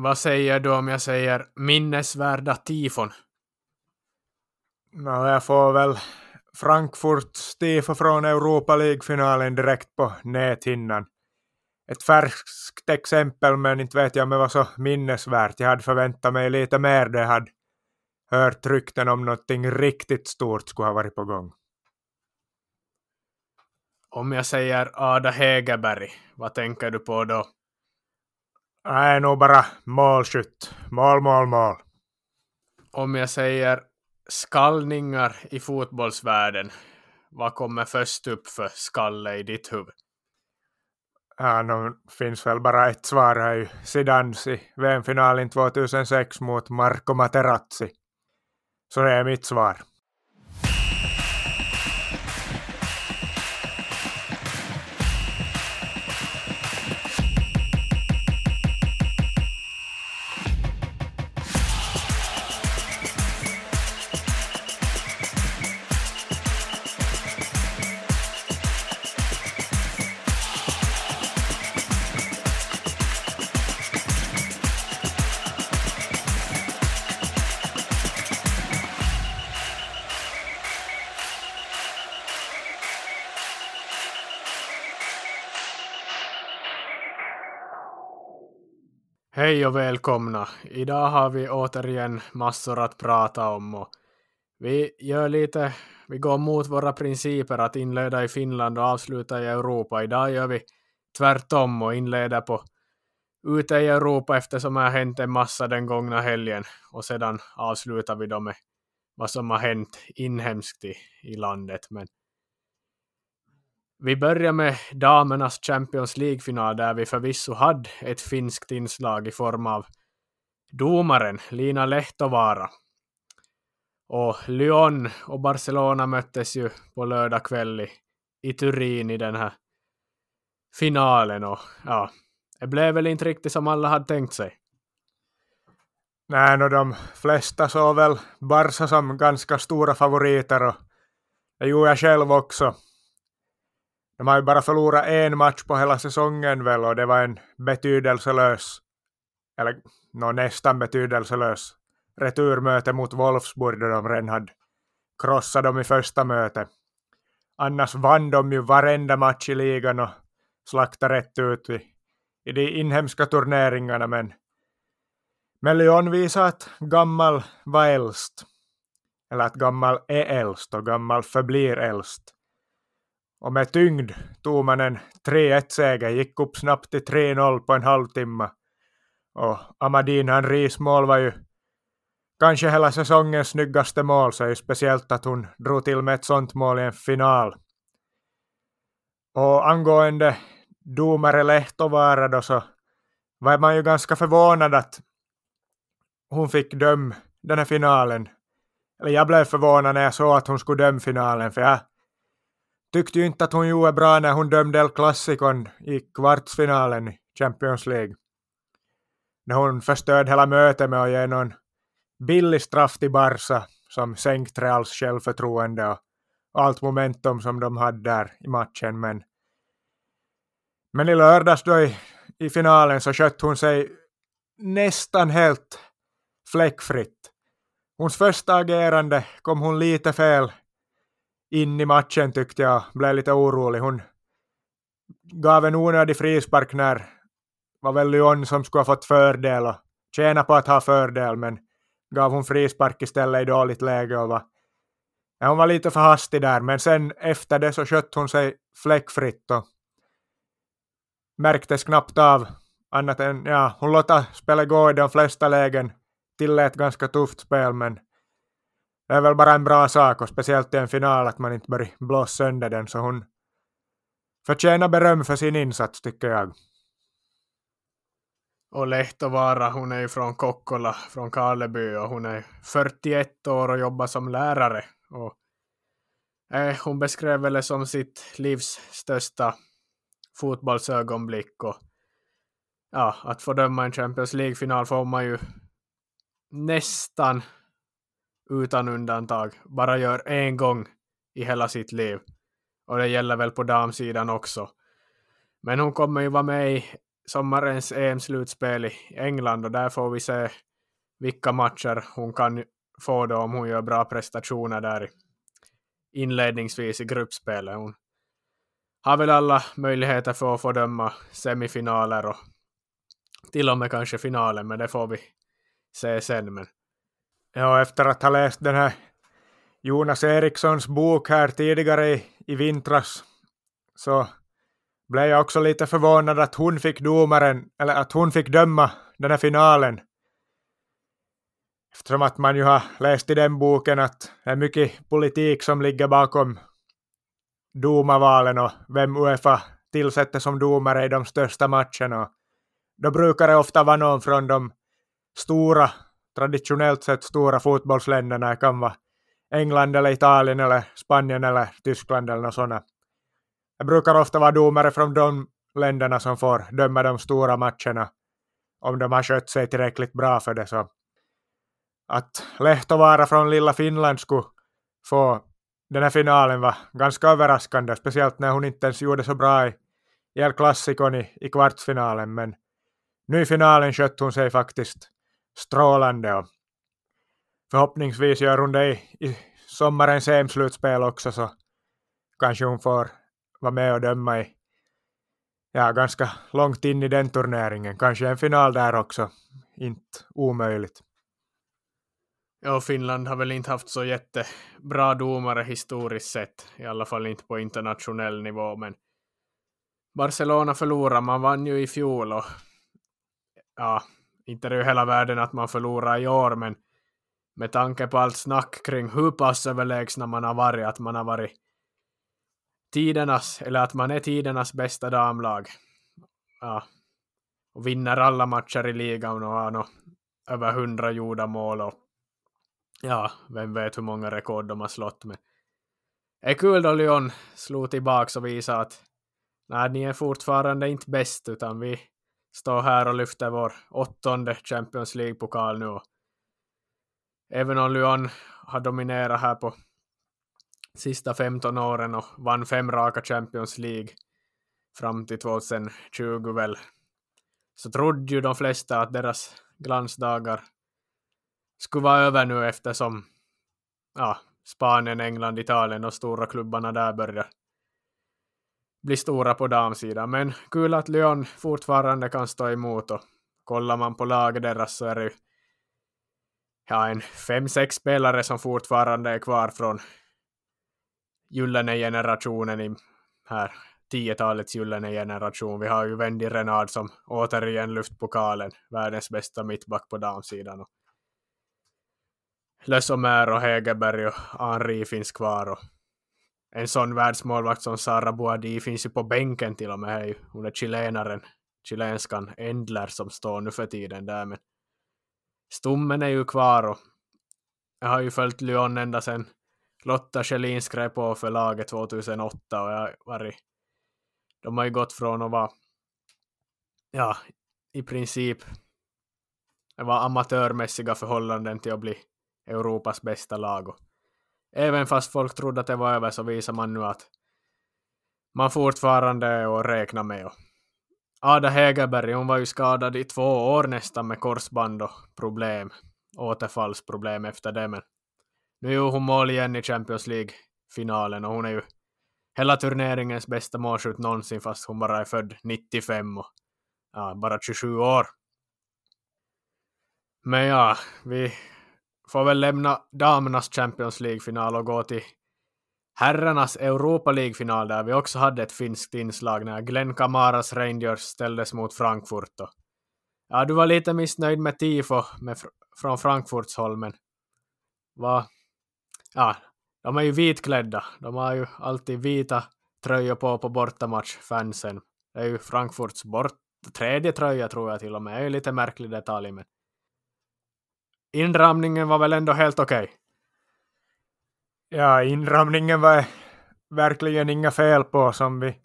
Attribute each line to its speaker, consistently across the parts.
Speaker 1: Vad säger du om jag säger minnesvärda tifon?
Speaker 2: No, jag får väl Frankfurts tifo från Europa League-finalen direkt på näthinnan. Ett färskt exempel, men inte vet jag om det var så minnesvärt. Jag hade förväntat mig lite mer det hade hört rykten om någonting riktigt stort skulle ha varit på gång.
Speaker 1: Om jag säger Ada Hegerberg, vad tänker du på då?
Speaker 2: Nej, nog bara målskytt. Mål, mål, mål.
Speaker 1: Om jag säger skallningar i fotbollsvärlden, vad kommer först upp för skalle i ditt huvud?
Speaker 2: Ja, nu finns väl bara ett svar här ju. Zidans i VM-finalen 2006 mot Marco Materazzi. Så det är mitt svar.
Speaker 1: Hej och välkomna. Idag har vi återigen massor att prata om och vi gör lite, vi går mot våra principer att inleda i Finland och avsluta i Europa. Idag gör vi tvärtom och inleder på ute i Europa eftersom det har hänt en massa den gångna helgen och sedan avslutar vi då med vad som har hänt inhemskt i, i landet. Men vi börjar med damernas Champions League-final där vi förvisso hade ett finskt inslag i form av domaren Lina Lehtovaara. Och Lyon och Barcelona möttes ju på lördag kväll i, i Turin i den här finalen och ja, det blev väl inte riktigt som alla hade tänkt sig.
Speaker 2: Nej, no, de flesta såg väl Barca som ganska stora favoriter och det gjorde jag själv också. De har ju bara förlorat en match på hela säsongen väl och det var en betydelselös, eller no, nästan betydelselös, returmöte mot Wolfsburg där de redan hade krossat dem i första mötet. Annars vann de ju varenda match i ligan och slaktade rätt ut i, i de inhemska turneringarna men men Lyon visar att gammal var äldst. Eller att gammal är äldst och gammal förblir äldst och med tyngd tog man en 3-1-seger, gick upp snabbt till 3-0 på en halvtimme. Och Amadine Henrys mål var ju kanske hela säsongens snyggaste mål, så är ju speciellt att hon drog till med ett sånt mål i en final. Och angående domare Lehtovaara då så var man ju ganska förvånad att hon fick döma den här finalen. Eller jag blev förvånad när jag såg att hon skulle döma finalen, för jag tyckte ju inte att hon gjorde bra när hon dömde El Clasicon i kvartsfinalen i Champions League. När hon förstörde hela mötet med att ge någon billig straff till Barca som sänkt Reals självförtroende och, allt momentum som de hade där i matchen. Men, men i lördags då i, i finalen så skötte hon sig nästan helt fläckfritt. Hons första agerande kom hon lite fel in i matchen tyckte jag, blev lite orolig. Hon gav en onödig frispark när var väl Lyon som skulle ha fått fördel och tjäna på att ha fördel men gav hon frispark istället i dåligt läge och var, ja, hon var lite för hastig där men sen efter det så skötte hon sig fläckfritt och märktes knappt av annat än, ja, hon låter spelet gå i de flesta lägen, tillät ganska tufft spel men det är väl bara en bra sak och speciellt i en final att man inte börjar blåsa sönder den så hon förtjänar beröm för sin insats tycker jag.
Speaker 1: Och Lehtovaara, hon är ju från Kokkola, från Karleby och hon är 41 år och jobbar som lärare. Och, eh, hon beskrev väl det som sitt livs största fotbollsögonblick och ja, att få döma en Champions League-final får man ju nästan utan undantag bara gör en gång i hela sitt liv. Och det gäller väl på damsidan också. Men hon kommer ju vara med i sommarens EM-slutspel i England och där får vi se vilka matcher hon kan få då om hon gör bra prestationer där inledningsvis i gruppspelet. Hon har väl alla möjligheter för att få döma semifinaler och till och med kanske finalen, men det får vi se sen. Men...
Speaker 2: Ja, efter att ha läst den här Jonas Erikssons bok här tidigare i, i vintras så blev jag också lite förvånad att hon fick domaren, eller att hon fick döma den här finalen. Eftersom att man ju har läst i den boken att det är mycket politik som ligger bakom domarvalen och vem Uefa tillsätter som domare i de största matcherna. Då brukar det ofta vara någon från de stora, traditionellt sett stora fotbollsländerna. Det kan vara England eller Italien eller Spanien eller Tyskland eller något sådant. Brukar ofta vara domare från de länderna som får döma de stora matcherna om de har skött sig tillräckligt bra för det. Så att Lehtovara från lilla Finland skulle få den här finalen var ganska överraskande, speciellt när hon inte ens gjorde så bra i El Clasicon i, i kvartsfinalen, men nu i finalen skötte hon sig faktiskt strålande och förhoppningsvis gör hon det i, i sommarens EM-slutspel också så kanske hon får vara med och döma i ja, ganska långt in i den turneringen. Kanske en final där också. Inte omöjligt.
Speaker 1: Ja, Finland har väl inte haft så jättebra domare historiskt sett, i alla fall inte på internationell nivå, men Barcelona förlorade, man vann ju i fjol och ja, inte det är ju hela världen att man förlorar i år, men med tanke på allt snack kring hur pass överlägsna man har varit, att man har varit tidernas, eller att man är tidernas bästa damlag. Ja, och vinner alla matcher i ligan och har no, över hundra gjorda mål och ja, vem vet hur många rekord de har slått med. Det är kul då Lyon slog tillbaks och visade att nej, ni är fortfarande inte bäst utan vi står här och lyfter vår åttonde Champions League-pokal nu. Även om Lyon har dominerat här på sista 15 åren och vann fem raka Champions League fram till 2020 väl, så trodde ju de flesta att deras glansdagar skulle vara över nu eftersom ja, Spanien, England, Italien och stora klubbarna där börjar bli stora på damsidan. Men kul att Lyon fortfarande kan stå emot och kollar man på laget deras så är det ju ja, en fem, sex spelare som fortfarande är kvar från gyllene generationen i här tiotalets gyllene generation. Vi har ju Wendy Renard som återigen lyft pokalen, världens bästa mittback på damsidan. Och Lesomer och Hegerberg och Henri finns kvar och en sån världsmålvakt som Sara Boadi finns ju på bänken till och med. Hon är chilenaren, chilenskan Endler som står nu för tiden där men stommen är ju kvar och jag har ju följt Lyon ända sedan Lotta Schelin skrev på för laget 2008 och jag varit de har ju gått från att vara ja, i princip det var amatörmässiga förhållanden till att bli Europas bästa lag. Och även fast folk trodde att det var över så visar man nu att man fortfarande är att räkna med. Och Ada Hegerberg, hon var ju skadad i två år nästan med korsband och problem, återfallsproblem efter det, men nu gjorde hon mål igen i Champions League-finalen och hon är ju hela turneringens bästa målskytt någonsin fast hon bara är född 95 och ja, bara 27 år. Men ja, vi får väl lämna damernas Champions League-final och gå till herrarnas Europa League-final där vi också hade ett finskt inslag när Glenn Kamaras Rangers ställdes mot Frankfurt. Och, ja, du var lite missnöjd med tifo med, från Frankfurts håll, men Va? Ja, de är ju vitklädda. De har ju alltid vita tröjor på på bortamatchfansen. Det är ju Frankfurts bort, tredje tröja tror jag till och med. Det är ju lite märklig detalj, men inramningen var väl ändå helt okej? Okay.
Speaker 2: Ja, inramningen var verkligen inga fel på som vi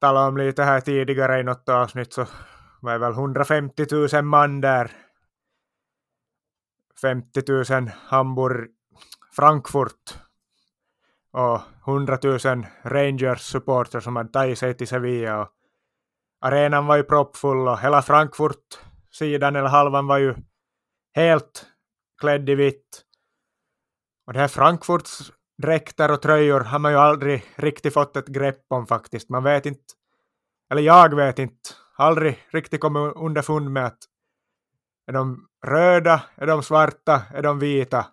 Speaker 2: talade om lite här tidigare i något avsnitt så var det väl 150 000 man där. 50 000 Hamburg, Frankfurt och 100 000 Rangers supportrar som hade tagit sig till Sevilla och arenan var ju proppfull och hela Frankfurt-sidan eller halvan var ju helt klädd i vitt. Och det här Frankfurts dräkter och tröjor har man ju aldrig riktigt fått ett grepp om faktiskt. Man vet inte, eller jag vet inte, aldrig riktigt kommit underfund med att är de röda, är de svarta, är de vita?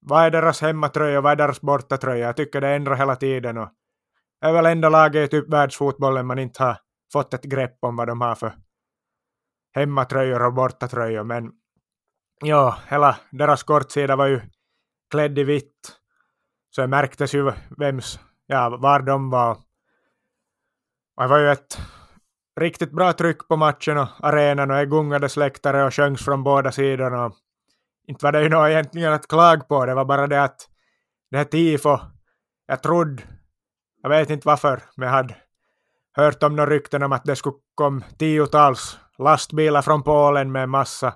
Speaker 2: Vad är deras hemmatröja, vad är deras bortatröja? Jag tycker det ändrar hela tiden och är väl enda laget i typ världsfotbollen man inte har fått ett grepp om vad de har för hemmatröjor och bortatröjor. Men ja, hela deras kortsida var ju klädd i vitt. Så det märktes ju vems, ja, var de var. Och det var ju ett riktigt bra tryck på matchen och arenan och det gungades läktare och sjöngs från båda sidorna. Inte var det ju något egentligen att klaga på, det var bara det att det här tifo, jag trodde, jag vet inte varför, men jag hade hört om några rykten om att det skulle komma tiotals lastbilar från Polen med massa,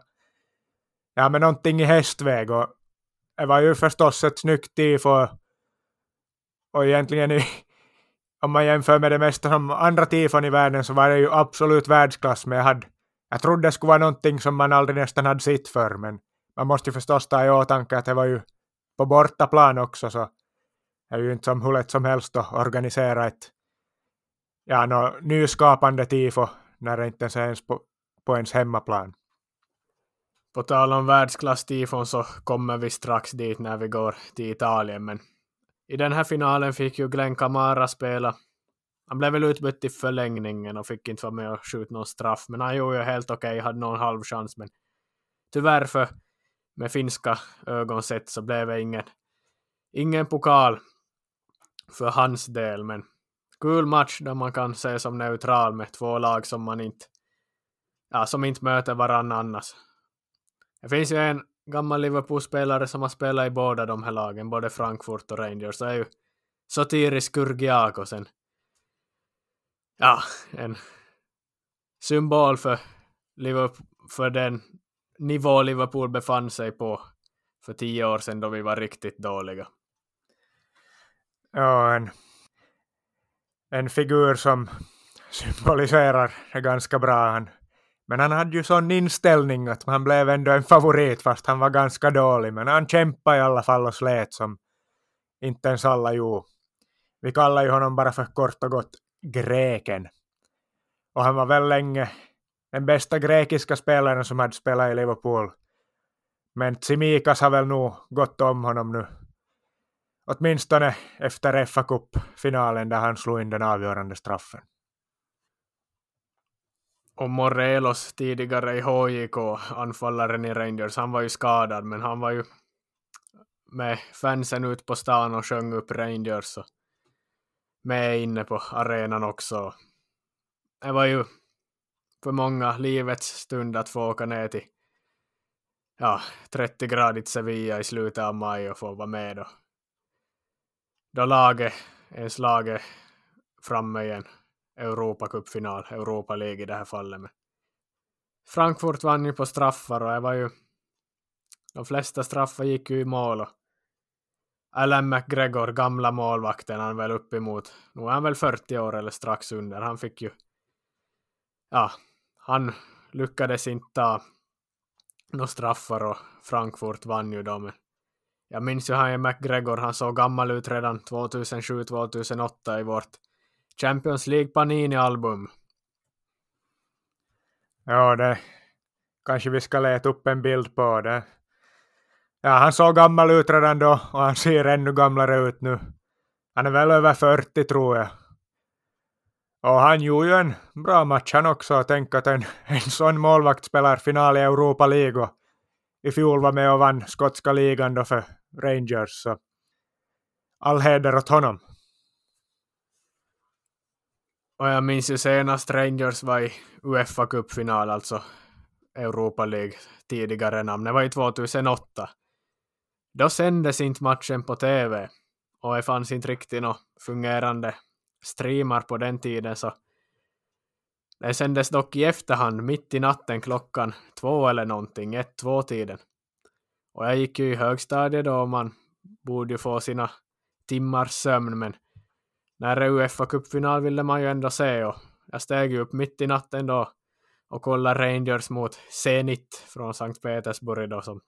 Speaker 2: ja men någonting i hästväg och det var ju förstås ett snyggt tifo och egentligen i, om man jämför med det mesta som andra tifon i världen så var det ju absolut världsklass men jag hade jag trodde det skulle vara någonting som man aldrig nästan hade sett förr men man måste ju förstås ta i åtanke att det var ju på bortaplan också så det är ju inte som hur lätt som helst att organisera ett ja, no, nyskapande tifo när det inte ens är ens på, på ens hemmaplan.
Speaker 1: På tal om världsklass-tifon så kommer vi strax dit när vi går till Italien, men i den här finalen fick ju Glenn Kamara spela. Han blev väl utbytt i förlängningen och fick inte vara med och skjuta någon straff, men han gjorde ju helt okej, okay, hade någon halv chans, men tyvärr för med finska ögon sett så blev det ingen, ingen pokal för hans del, men kul match där man kan se som neutral med två lag som man inte, ja, som inte möter varann annars. Det finns ju en gammal Liverpool-spelare som har spelat i båda de här lagen, både Frankfurt och Rangers, det är ju Sotiris Kurgiakosen. Ja, en symbol för, Liverpool, för den nivå Liverpool befann sig på för tio år sedan då vi var riktigt dåliga.
Speaker 2: Ja, en, en figur som symboliserar det ganska bra. Han, men han hade ju sån inställning att han blev ändå en favorit fast han var ganska dålig. Men han kämpade i alla fall och slet som inte ens alla gjorde. Vi kallar ju honom bara för kort och gott greken. Och han var väl länge den bästa grekiska spelaren som hade spelat i Liverpool. Men Tsimikas har väl nog gått om honom nu. Åtminstone efter FA-cupfinalen där han slog in den avgörande straffen.
Speaker 1: Och Morelos tidigare i HJK, anfallaren i Rangers, han var ju skadad men han var ju med fansen ut på stan och sjöng upp Rangers och med inne på arenan också. Det var ju för många livets stund att få åka ner till ja, 30-gradigt Sevilla i slutet av maj och få vara med då. Då laget, ens laget framme igen. Europacupfinal, Europa League i det här fallet. Men Frankfurt vann ju på straffar och det var ju de flesta straffar gick ju i mål och Alan McGregor, gamla målvakten, han väl uppemot, nu är han väl 40 år eller strax under, han fick ju ja, han lyckades inte ta några straffar och Frankfurt vann ju då. Men jag minns ju han McGregor, han såg gammal ut redan 2007-2008 i vårt Champions League Panini-album.
Speaker 2: Ja, det kanske vi ska leta upp en bild på det. Ja, han såg gammal ut redan då och han ser ännu gamlare ut nu. Han är väl över 40 tror jag. Och han gjorde ju en bra match han också. Tänk att en, en sån målvakt spelar final i Europa League och i fjol var med och vann skotska ligan då för Rangers. Så all heder åt honom.
Speaker 1: Och jag minns ju senast Rangers var i Uefa Cup-final, alltså Europa League, tidigare namn. Det var ju 2008. Då sändes inte matchen på TV och det fanns inte riktigt några fungerande streamar på den tiden så den sändes dock i efterhand mitt i natten klockan två eller någonting, ett, två tiden. Och jag gick ju i högstadiet då och man borde ju få sina timmars sömn men när det Uefa cupfinal ville man ju ändå se och jag steg upp mitt i natten då och kollade Rangers mot Zenit från Sankt Petersburg då som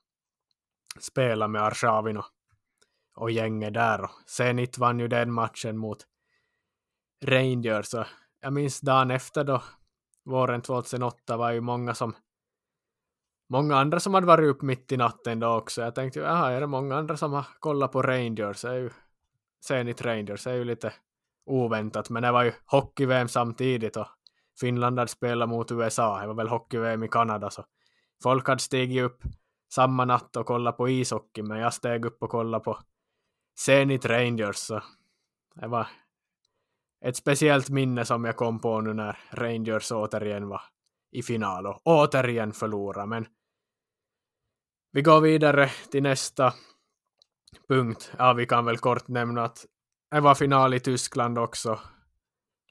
Speaker 1: spelar med Arshavin och, och gänget där. Och Zenit vann ju den matchen mot Rangers. Så jag minns dagen efter då, våren 2008, var ju många som många andra som hade varit upp mitt i natten då också. Jag tänkte, jaha, är det många andra som har kollat på Rangers? Är ju, Zenit Rangers är ju lite oväntat, men det var ju hockey-VM samtidigt och Finland hade spelat mot USA. Det var väl hockey-VM i Kanada, så folk hade stigit upp samma natt och kollat på ishockey, men jag steg upp och kollade på Zenit Rangers, så det var ett speciellt minne som jag kom på nu när Rangers återigen var i final och återigen förlora, men vi går vidare till nästa punkt. Ja, vi kan väl kort nämna att det var final i Tyskland också.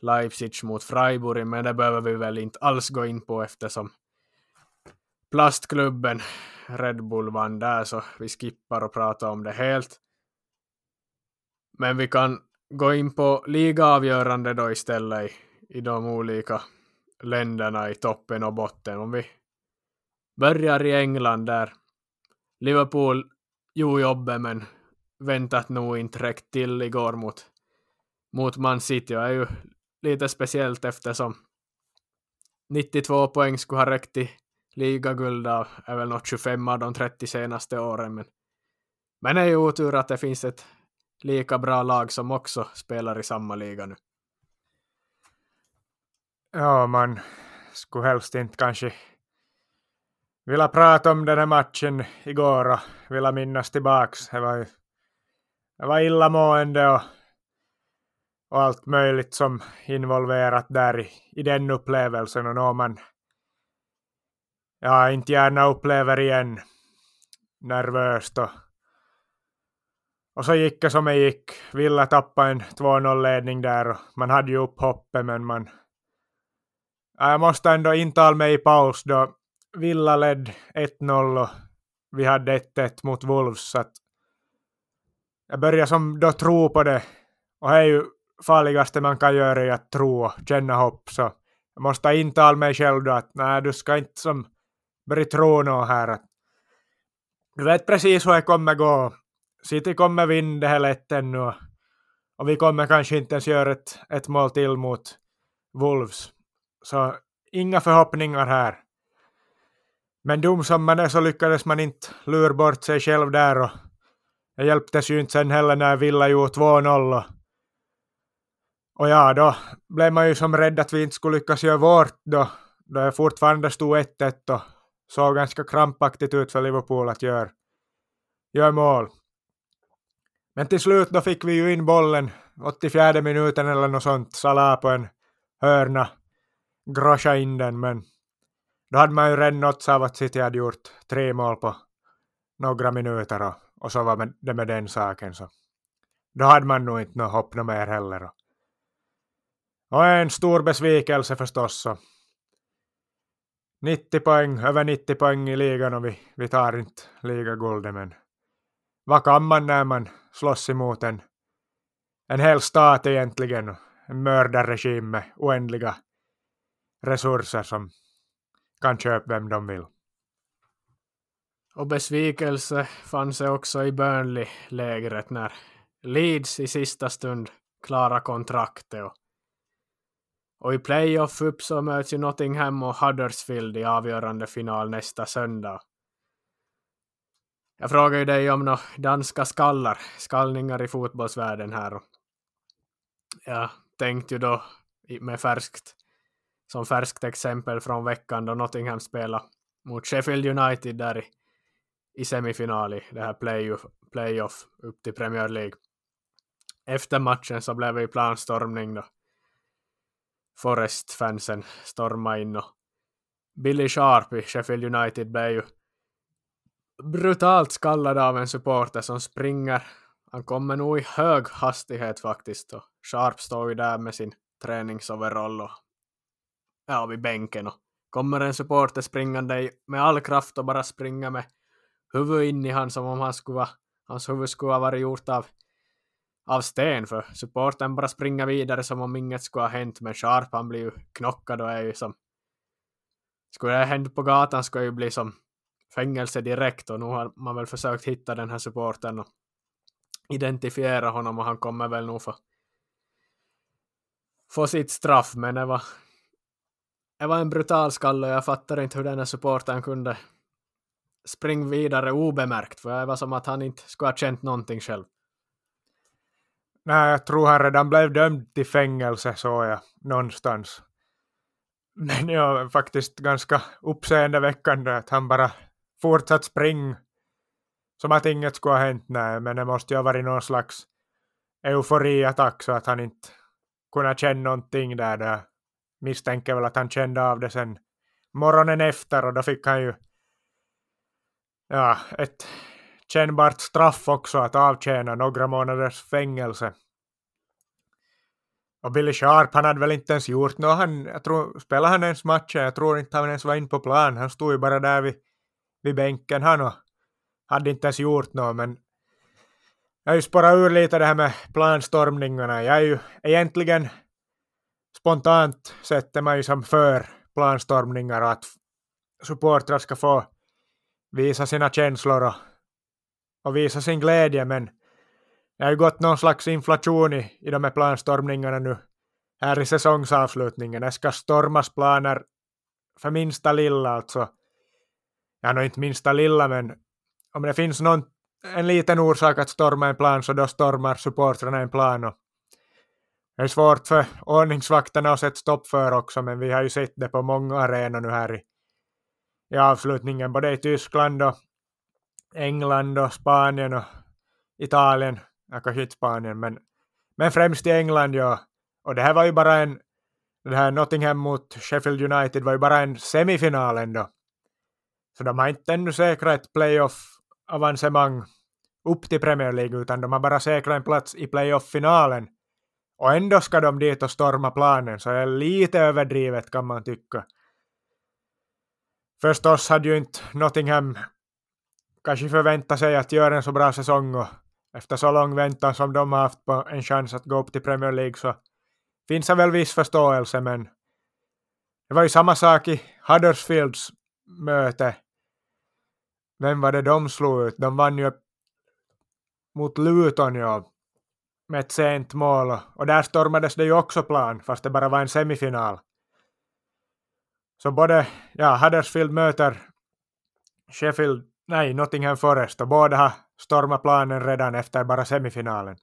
Speaker 1: Leipzig mot Freiburg, men det behöver vi väl inte alls gå in på eftersom plastklubben Red Bull vann där, så vi skippar och pratar om det helt. Men vi kan gå in på ligaavgörande då istället i, i de olika länderna i toppen och botten. Om vi börjar i England där Liverpool gjorde jobbet men väntat nog inte räckt till igår mot, mot Man City och är ju lite speciellt eftersom 92 poäng skulle ha räckt till ligaguld av är väl något 25 av de 30 senaste åren men men det är ju otur att det finns ett lika bra lag som också spelar i samma liga nu.
Speaker 2: Ja, man skulle helst inte kanske vilja prata om den här matchen igår och vilja minnas tillbaks. Det var ju det var illamående och, uh, och allt möjligt som involverat där i, i den upplevelsen och något man ja, inte gärna upplever igen. Nervöst och, och så gick det som det gick. Villa tappade en 2-0-ledning där och man hade ju upp hoppet men man ja, jag måste ändå intala mig i paus då. Villa led 1-0 och vi hade 1-1 mot Wolves så att jag börjar som då tro på det. Och det är ju farligaste man kan göra är att tro och känna hopp. Så jag måste intala mig själv då att nej, du ska inte som börja tro något här. Att du vet precis hur det kommer gå. City kommer vinna det här lätt ännu. Och vi kommer kanske inte ens göra ett, ett mål till mot Wolves. Så inga förhoppningar här. Men dum som man är så lyckades man inte lura bort sig själv där och det hjälptes ju inte sen heller när Villa gjorde 2-0. Och ja, då blev man ju som rädd att vi inte skulle lyckas göra vårt då, då jag fortfarande stod 1-1 och såg ganska krampaktigt ut för Liverpool att göra gör mål. Men till slut då fick vi ju in bollen, 84 minuten eller något sånt, Salah på en hörna, groscha in den, men. Då hade man ju redan nåtts av att City hade gjort tre mål på några minuter och och så var det med den saken så då hade man nog inte något hopp mer heller. Och en stor besvikelse förstås. Så 90 poäng, över 90 poäng i ligan och vi, vi tar inte ligaguldet men vad kan man när man slåss emot en, en hel stat egentligen, en mördarregim med oändliga resurser som kan köpa vem de vill.
Speaker 1: Och besvikelse fanns det också i Burnley-lägret när Leeds i sista stund klarade kontraktet. Och, och i playoff upp så möts ju Nottingham och Huddersfield i avgörande final nästa söndag. Jag frågade ju dig om några danska skallar, skallningar i fotbollsvärlden här. Och jag tänkte ju då med färskt, som färskt exempel från veckan då Nottingham spelade mot Sheffield United där i i semifinal i det här playoff, playoff upp till Premier League. Efter matchen så blev det ju planstormning då. Forest-fansen stormade in och Billy Sharp i Sheffield United blev ju brutalt skallad av en supporter som springer. Han kommer nog i hög hastighet faktiskt och Sharp står ju där med sin träningsoverall och ja, vid bänken och kommer en supporter springande med all kraft och bara springer med huvud in i han som om han skulle vara, hans huvud skulle ha varit gjort av, av sten för supporten bara springer vidare som om inget skulle ha hänt men Sharp han blir ju knockad och är ju som skulle det ha hänt på gatan skulle ju bli som fängelse direkt och nu har man väl försökt hitta den här supporten och identifiera honom och han kommer väl nog få, få sitt straff men det var det var en brutal skalle och jag fattar inte hur den här supporten kunde spring vidare obemärkt för det var som att han inte skulle ha känt någonting själv.
Speaker 2: Nej, jag tror han redan blev dömd till fängelse, så jag, någonstans. Men ja, faktiskt ganska uppseendeväckande att han bara fortsatt springa som att inget skulle ha hänt. Nej, men det måste ju ha varit någon slags euforiattack så att han inte kunde känna någonting där. där. Misstänker väl att han kände av det sen morgonen efter och då fick han ju ja, ett kännbart straff också att avtjäna några månaders fängelse. Och Billy Sharp, han hade väl inte ens gjort något. Han, jag tror, spelade han ens matchen? Jag tror inte han ens var inne på plan. Han stod ju bara där vid, vid bänken han och hade inte ens gjort något. Men jag har ju spårat ur lite det här med planstormningarna. Jag är ju egentligen spontant sätter man ju som för planstormningar och att supportrar ska få visa sina känslor och, och visa sin glädje men det har ju gått någon slags inflation i, i de här planstormningarna nu här i säsongsavslutningen. Det ska stormas planer för minsta lilla alltså. Ja, nog inte minsta lilla, men om det finns någon, en liten orsak att storma en plan så då stormar supportrarna en plan. Och det är svårt för ordningsvakterna att sätta stopp för också, men vi har ju sett det på många arenor nu här i, i avslutningen, både i Tyskland och England och Spanien och Italien ja, kanske inte Spanien, men, men främst i England, ja. Och det här var ju bara en, det här Nottingham mot Sheffield United var ju bara en semifinal ändå. Så de har inte ännu säkrat ett playoff-avancemang upp till Premier League, utan de har bara säkrat en plats i playoff-finalen. Och ändå ska de dit och storma planen, så det är lite överdrivet kan man tycka. Förstås hade ju inte Nottingham kanske förväntat sig att göra en så bra säsong och efter så lång väntan som de har haft på en chans att gå upp till Premier League så finns det väl viss förståelse men det var ju samma sak i Huddersfields möte. Vem var det de slog ut? De vann ju mot Luton ja, med ett sent mål och där stormades det ju också plan fast det bara var en semifinal. Så både, ja, Huddersfield möter Sheffield, nej, Nottingham Forest och båda har stormat planen redan efter bara semifinalen.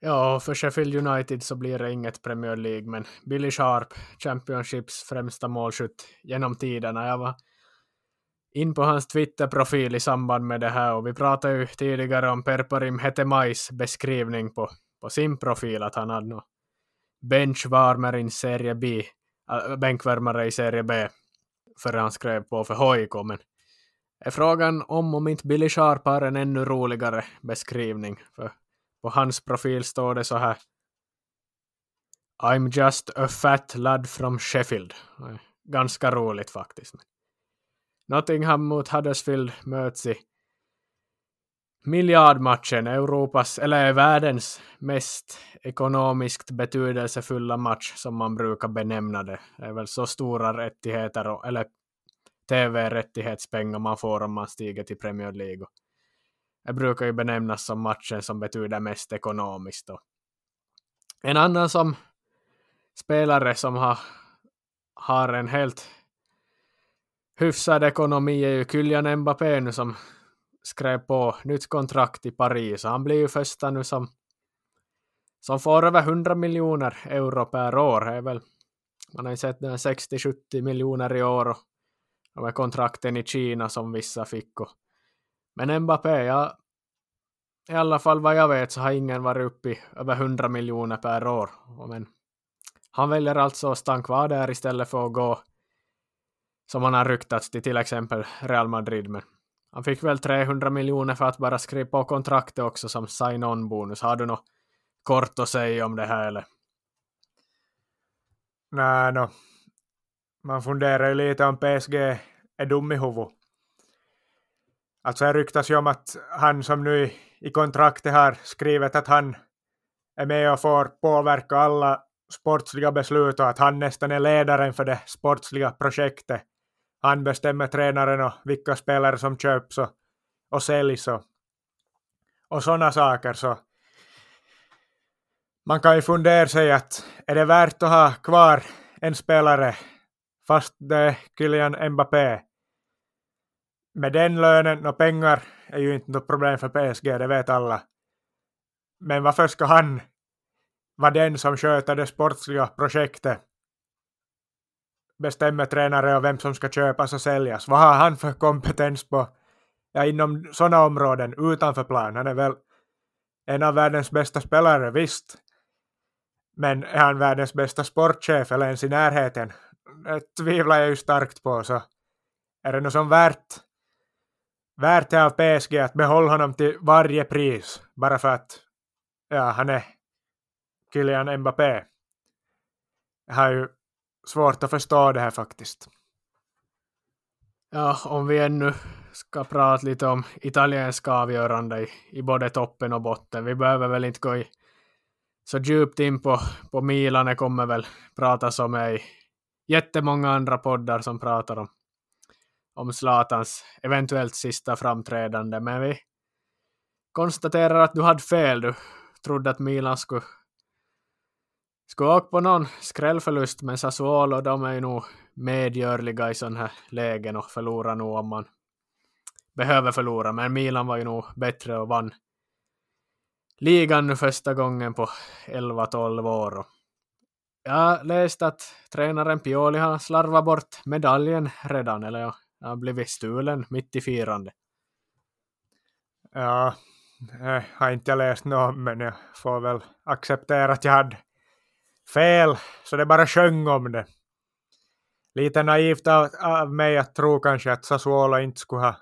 Speaker 1: Ja, för Sheffield United så blir det inget Premier League, men Billy Sharp, Championships främsta målskytt genom tiderna. Jag var in på hans Twitter-profil i samband med det här och vi pratade ju tidigare om Perparim Hetemais beskrivning på, på sin profil, att han hade något benchwarmer i serie B, äh, bänkvärmare i serie B, före han skrev på för HIK, men är frågan om om inte Billy Sharp har en ännu roligare beskrivning. För på hans profil står det så här. I'm just a fat lad from Sheffield. Äh, ganska roligt faktiskt. Nottingham mot Huddersfield möts i miljardmatchen, Europas eller världens mest ekonomiskt betydelsefulla match som man brukar benämna det. Det är väl så stora rättigheter, eller tv-rättighetspengar man får om man stiger till Premier League. Det brukar ju benämnas som matchen som betyder mest ekonomiskt. Då. en annan som spelare som har, har en helt hyfsad ekonomi är ju Kylian Mbappé nu som skrev på nytt kontrakt i Paris. Han blir ju första nu som, som får över 100 miljoner euro per år. Det är väl, man har ju sett 60-70 miljoner i år och de här kontrakten i Kina som vissa fick. Och, men Mbappé, ja, i alla fall vad jag vet så har ingen varit uppe i över 100 miljoner per år. Men han väljer alltså att stanna kvar där istället för att gå som han har ryktats till till exempel Real Madrid. Men han fick väl 300 miljoner för att bara skriva på kontraktet också som sign-on-bonus. Har du något kort att säga om det här eller?
Speaker 2: Nej, no man funderar ju lite om PSG är dum i huvudet. Alltså det ryktas ju om att han som nu i kontraktet har skrivit att han är med och får påverka alla sportsliga beslut och att han nästan är ledaren för det sportsliga projektet. Han bestämmer tränaren och vilka spelare som köps och, och säljs och, och sådana saker. Så man kan ju fundera sig att är det värt att ha kvar en spelare fast det är Kylian Mbappé. Med den lönen och pengar är ju inte något problem för PSG, det vet alla. Men varför ska han vara den som sköter det sportsliga projektet? Bestämmer tränare och vem som ska köpas och säljas. Vad har han för kompetens på, ja, inom sådana områden utanför plan? Han är väl en av världens bästa spelare, visst. Men är han världens bästa sportchef eller ens i närheten? Det tvivlar jag ju starkt på. Så är det något som värt, värt det av PSG att behålla honom till varje pris bara för att ja, han är Kylian Mbappé? Jag har ju svårt att förstå det här faktiskt.
Speaker 1: Ja, om vi ännu ska prata lite om italienska avgörande i, i både toppen och botten. Vi behöver väl inte gå i så djupt in på, på Milan. Det kommer väl pratas om i jättemånga andra poddar som pratar om, om Zlatans eventuellt sista framträdande. Men vi konstaterar att du hade fel. Du trodde att Milan skulle, skulle åka på någon skrällförlust, men Sassuolo de är ju nog medgörliga i sådana här lägen och förlorar nog om man behöver förlora. Men Milan var ju nog bättre och vann ligan nu första gången på 11-12 år. Jag läste att tränaren Pioli har slarvat bort medaljen redan, eller ja, har blivit stulen mitt i firande.
Speaker 2: Ja, jag har inte läst något, men jag får väl acceptera att jag hade fel, så det bara sjöng om det. Lite naivt av, av mig att tro kanske att Sassuolo inte skulle ha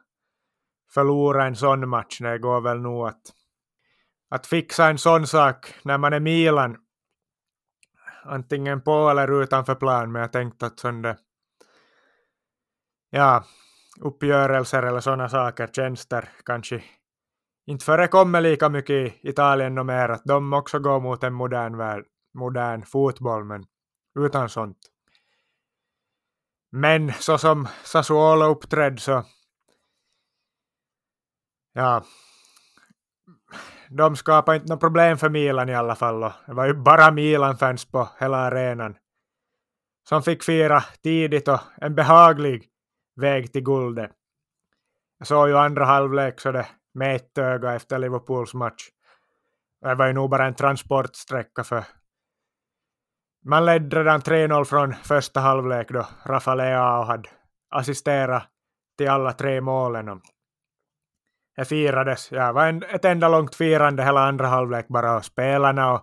Speaker 2: förlorat en sån match. Det går väl nog att att fixa en sån sak när man är Milan, antingen på eller utanför plan, men jag tänkte att sån ja, uppgörelser eller sådana saker, tjänster, kanske inte förekommer lika mycket i Italien och mer, att de också går mot en modern värld, modern fotboll, men utan sånt. Men så som Sassuolo uppträdde så ja, de skapade inte något problem för Milan i alla fall. Och det var ju bara Milan-fans på hela arenan. Som fick fira tidigt och en behaglig väg till guldet. Jag såg ju andra halvlek så det med ett öga efter Liverpools match. Det var ju nog bara en transportsträcka för man ledde redan 3-0 från första halvlek då Rafa Leao hade assisterat till alla tre målen det firades. Ja, det var en, ett enda långt firande hela andra halvlek bara och spelarna och,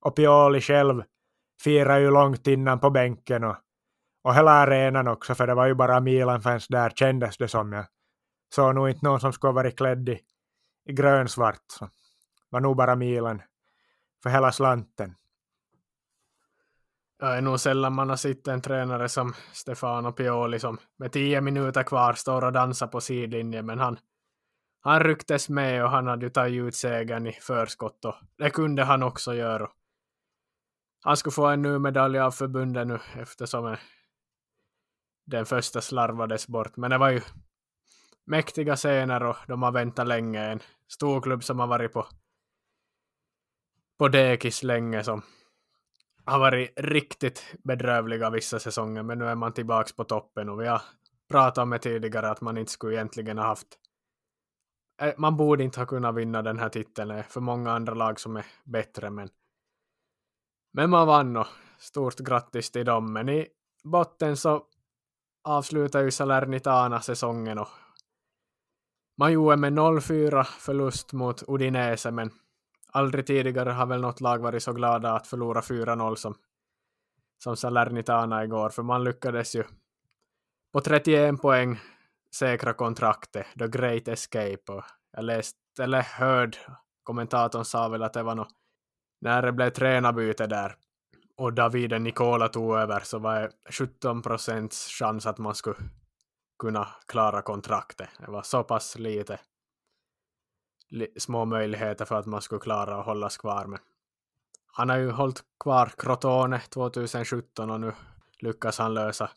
Speaker 2: och Pioli själv firade ju långt innan på bänken och, och hela arenan också för det var ju bara Milan-fans där kändes det som. Jag såg nog inte någon som skulle varit klädd i, i grönsvart. Så. Det var nog bara Milan för hela slanten.
Speaker 1: Det är nog sällan man har sett en tränare som Stefano Pioli som med tio minuter kvar står och dansar på sidlinjen men han han rycktes med och han hade ju tagit ut segern i förskott och det kunde han också göra. Han skulle få en ny medalj av förbundet nu eftersom eh, den första slarvades bort. Men det var ju mäktiga scener och de har väntat länge. En stor klubb som har varit på, på dekis länge som har varit riktigt bedrövliga vissa säsonger men nu är man tillbaks på toppen och vi har pratat om det tidigare att man inte skulle egentligen ha haft eh, man borde inte ha kunnat vinna den här titeln. Det är för många andra lag som är bättre. Men, men man vann och stort grattis till dem. Men i botten så avslutar ju Salernitana säsongen och man gjorde med 0-4 förlust mot Udinese men aldrig tidigare har väl något lag varit så glada att förlora 4-0 som, som Salernitana igår för man lyckades ju på 31 poäng säkra kontraktet, The Great Escape. Och jag läste, eller hörde, kommentatorn sa väl att det var något, när det blev tränarbyte där och Davide Nikola tog över så var det 17 procents chans att man skulle kunna klara kontraktet. Det var så pass lite små möjligheter för att man skulle klara att hållas kvar. Men han har ju hållit kvar Crotone 2017 och nu lyckas han lösa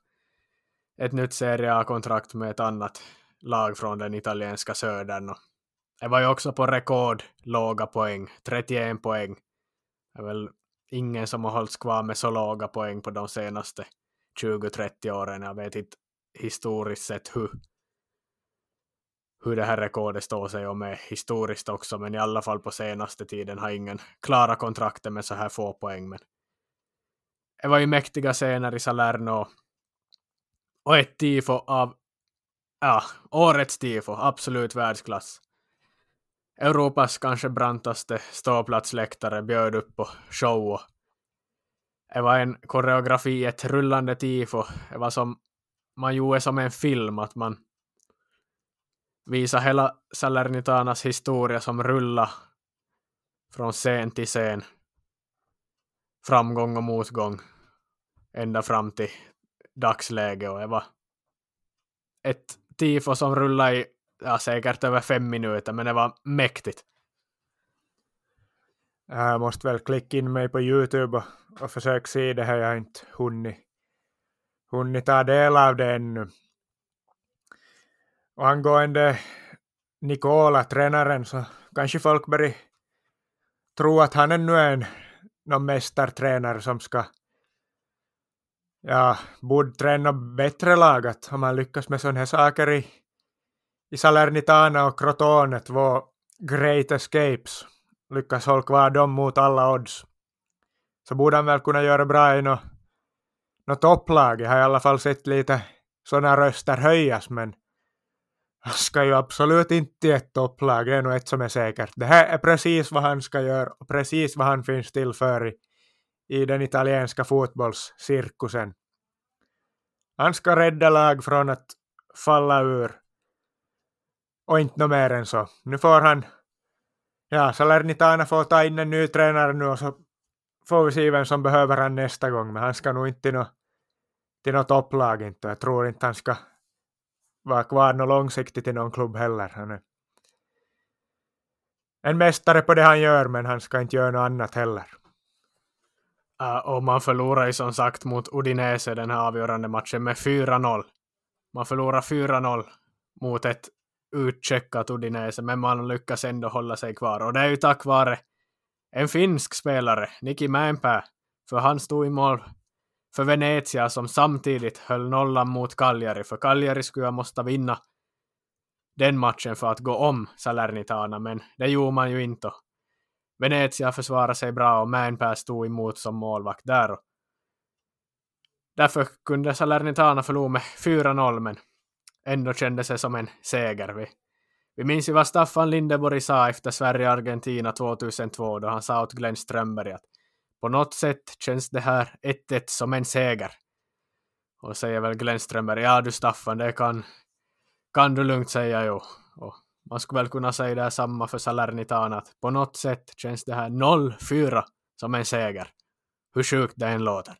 Speaker 1: ett nytt Serie A-kontrakt med ett annat lag från den italienska södern. Och det var ju också på rekord låga poäng, 31 poäng. Det är väl ingen som har hållits kvar med så låga poäng på de senaste 20-30 åren. Jag vet inte historiskt sett hur, hur det här rekordet står sig och med historiskt också, men i alla fall på senaste tiden har ingen klara kontraktet med så här få poäng. Men det var ju mäktiga scener i Salerno och ett tifo av ja, årets tifo, absolut världsklass. Europas kanske brantaste ståplatsläktare bjöd upp på show och det var en koreografi, ett rullande tifo. Det var som man gjorde som en film, att man Visa hela Salernitanas historia som rullar från scen till scen. Framgång och motgång. Ända fram till dagsläge och det var ett tifo som rullade i ja, säkert över fem minuter, men det var mäktigt.
Speaker 2: Jag måste väl klicka in mig på Youtube och, och försöka se det här. Jag har inte hunnit, hunnit ta del av det ännu. Och angående Nikola, tränaren, så kanske folk börjar tro att han ännu är en någon mästartränare som ska ja, borde träna bättre lagat om han lyckas med sådana här saker i, i Salernitana och Crotone, två great escapes, lyckas hålla kvar dem mot alla odds, så borde han väl kunna göra bra i något no topplag. Jag har i alla fall sett lite sådana röster höjas, men han ska ju absolut inte i ett topplag, det är nog ett som är säkert. Det här är precis vad han ska göra och precis vad han finns till för i, i den italienska fotbollscirkusen. Han ska rädda lag från att falla ur. Och inte något mer än så. Nu får han, ja, Salernitana får ta in en ny tränare nu och så får vi se vem som behöver han nästa gång. Men han ska nog inte till något, till något topplag inte. Jag tror inte han ska vara kvar något långsiktigt i någon klubb heller. Han är en mästare på det han gör, men han ska inte göra något annat heller.
Speaker 1: Äh, uh, och man förlorar ju som sagt mot Udinese den här avgörande matchen med 4-0. Man förlorar 4-0 mot ett utcheckat Udinese, men man lyckas ändå hålla sig kvar. Och det är ju tack vare en finsk spelare, Niki Mäenpää, för han stod i mål för Venezia som samtidigt höll nollan mot Cagliari, för Cagliari skulle måste vinna den matchen för att gå om Salernitana, men det gjorde man ju inte. Venezia försvarade sig bra och Mäenpää stod emot som målvakt där. Därför kunde Salernitana förlora med 4-0, men ändå kändes det som en seger. Vi, vi minns ju vad Staffan Lindeborg sa efter Sverige-Argentina 2002, då han sa åt Glenn Strömberg att på något sätt känns det här 1-1 som en seger. Och säger väl Glenn Strömberg, ja du Staffan, det kan, kan du lugnt säga jo. Och man skulle väl kunna säga det samma för Salernitana, att på något sätt känns det här 0-4 som en seger. Hur sjukt det än låter.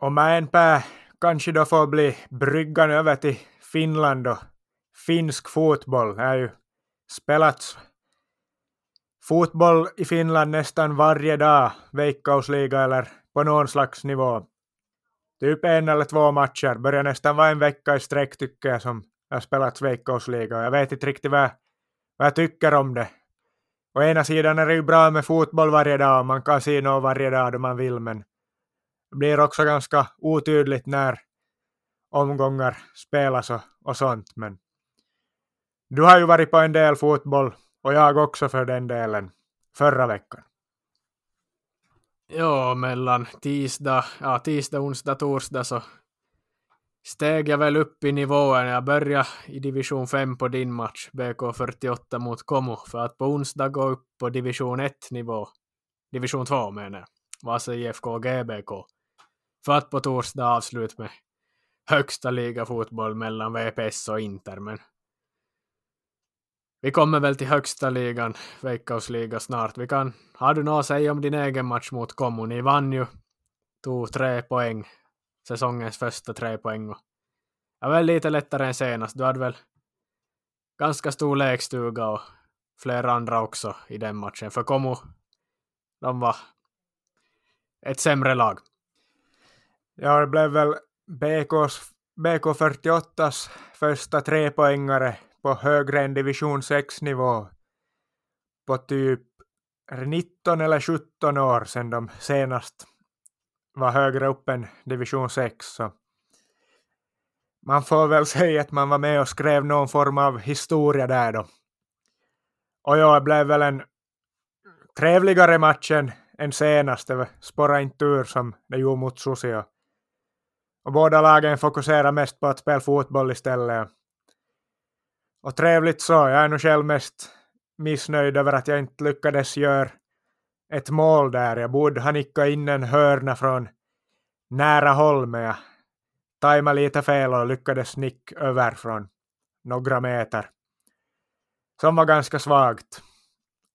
Speaker 2: Och Mäenpää kanske då får bli bryggan över till Finland och finsk fotboll. Det är ju spelats fotboll i Finland nästan varje dag, veikkausliga eller på någon slags nivå. Typ en eller två matcher, börjar nästan vara en vecka i sträck tycker jag som jag har spelat veikkausliga. jag vet inte riktigt vad, vad jag tycker om det. Å ena sidan är det ju bra med fotboll varje dag, och man kan se något varje dag då man vill, men det blir också ganska otydligt när omgångar spelas och, och sånt. Men du har ju varit på en del fotboll och jag också för den delen förra veckan.
Speaker 1: Ja, mellan tisdag, ja, tisdag, onsdag, torsdag så steg jag väl upp i nivån. Jag började i division 5 på din match, BK48 mot Komo, för att på onsdag gå upp på division 1 nivå. Division 2 menar jag. Vasa IFK GBK. För att på torsdag avsluta med högsta liga fotboll mellan VPS och Inter, men vi kommer väl till högsta ligan, Veikkausliga snart. Vi kan, har du något att säga om din egen match mot Kommu? Ni vann ju, tog tre poäng säsongens första tre poäng. Det var lite lättare än senast. Du hade väl ganska stor lekstuga och flera andra också i den matchen. För Kommu, de var ett sämre lag.
Speaker 2: Ja, det blev väl BK48s första trepoängare på högre än division 6-nivå på typ 19 eller 17 år sedan de senast var högre upp än division 6. Så man får väl säga att man var med och skrev någon form av historia där då. Och ja, det blev väl en trevligare match än, än senast. Det spårade inte ur som det gjorde mot Susio. Och båda lagen fokuserar mest på att spela fotboll istället. Och trevligt så, jag är nog själv mest missnöjd över att jag inte lyckades göra ett mål där. Jag borde ha nickat in en hörna från nära håll, men jag tajmade lite fel och lyckades nicka över från några meter. Som var ganska svagt.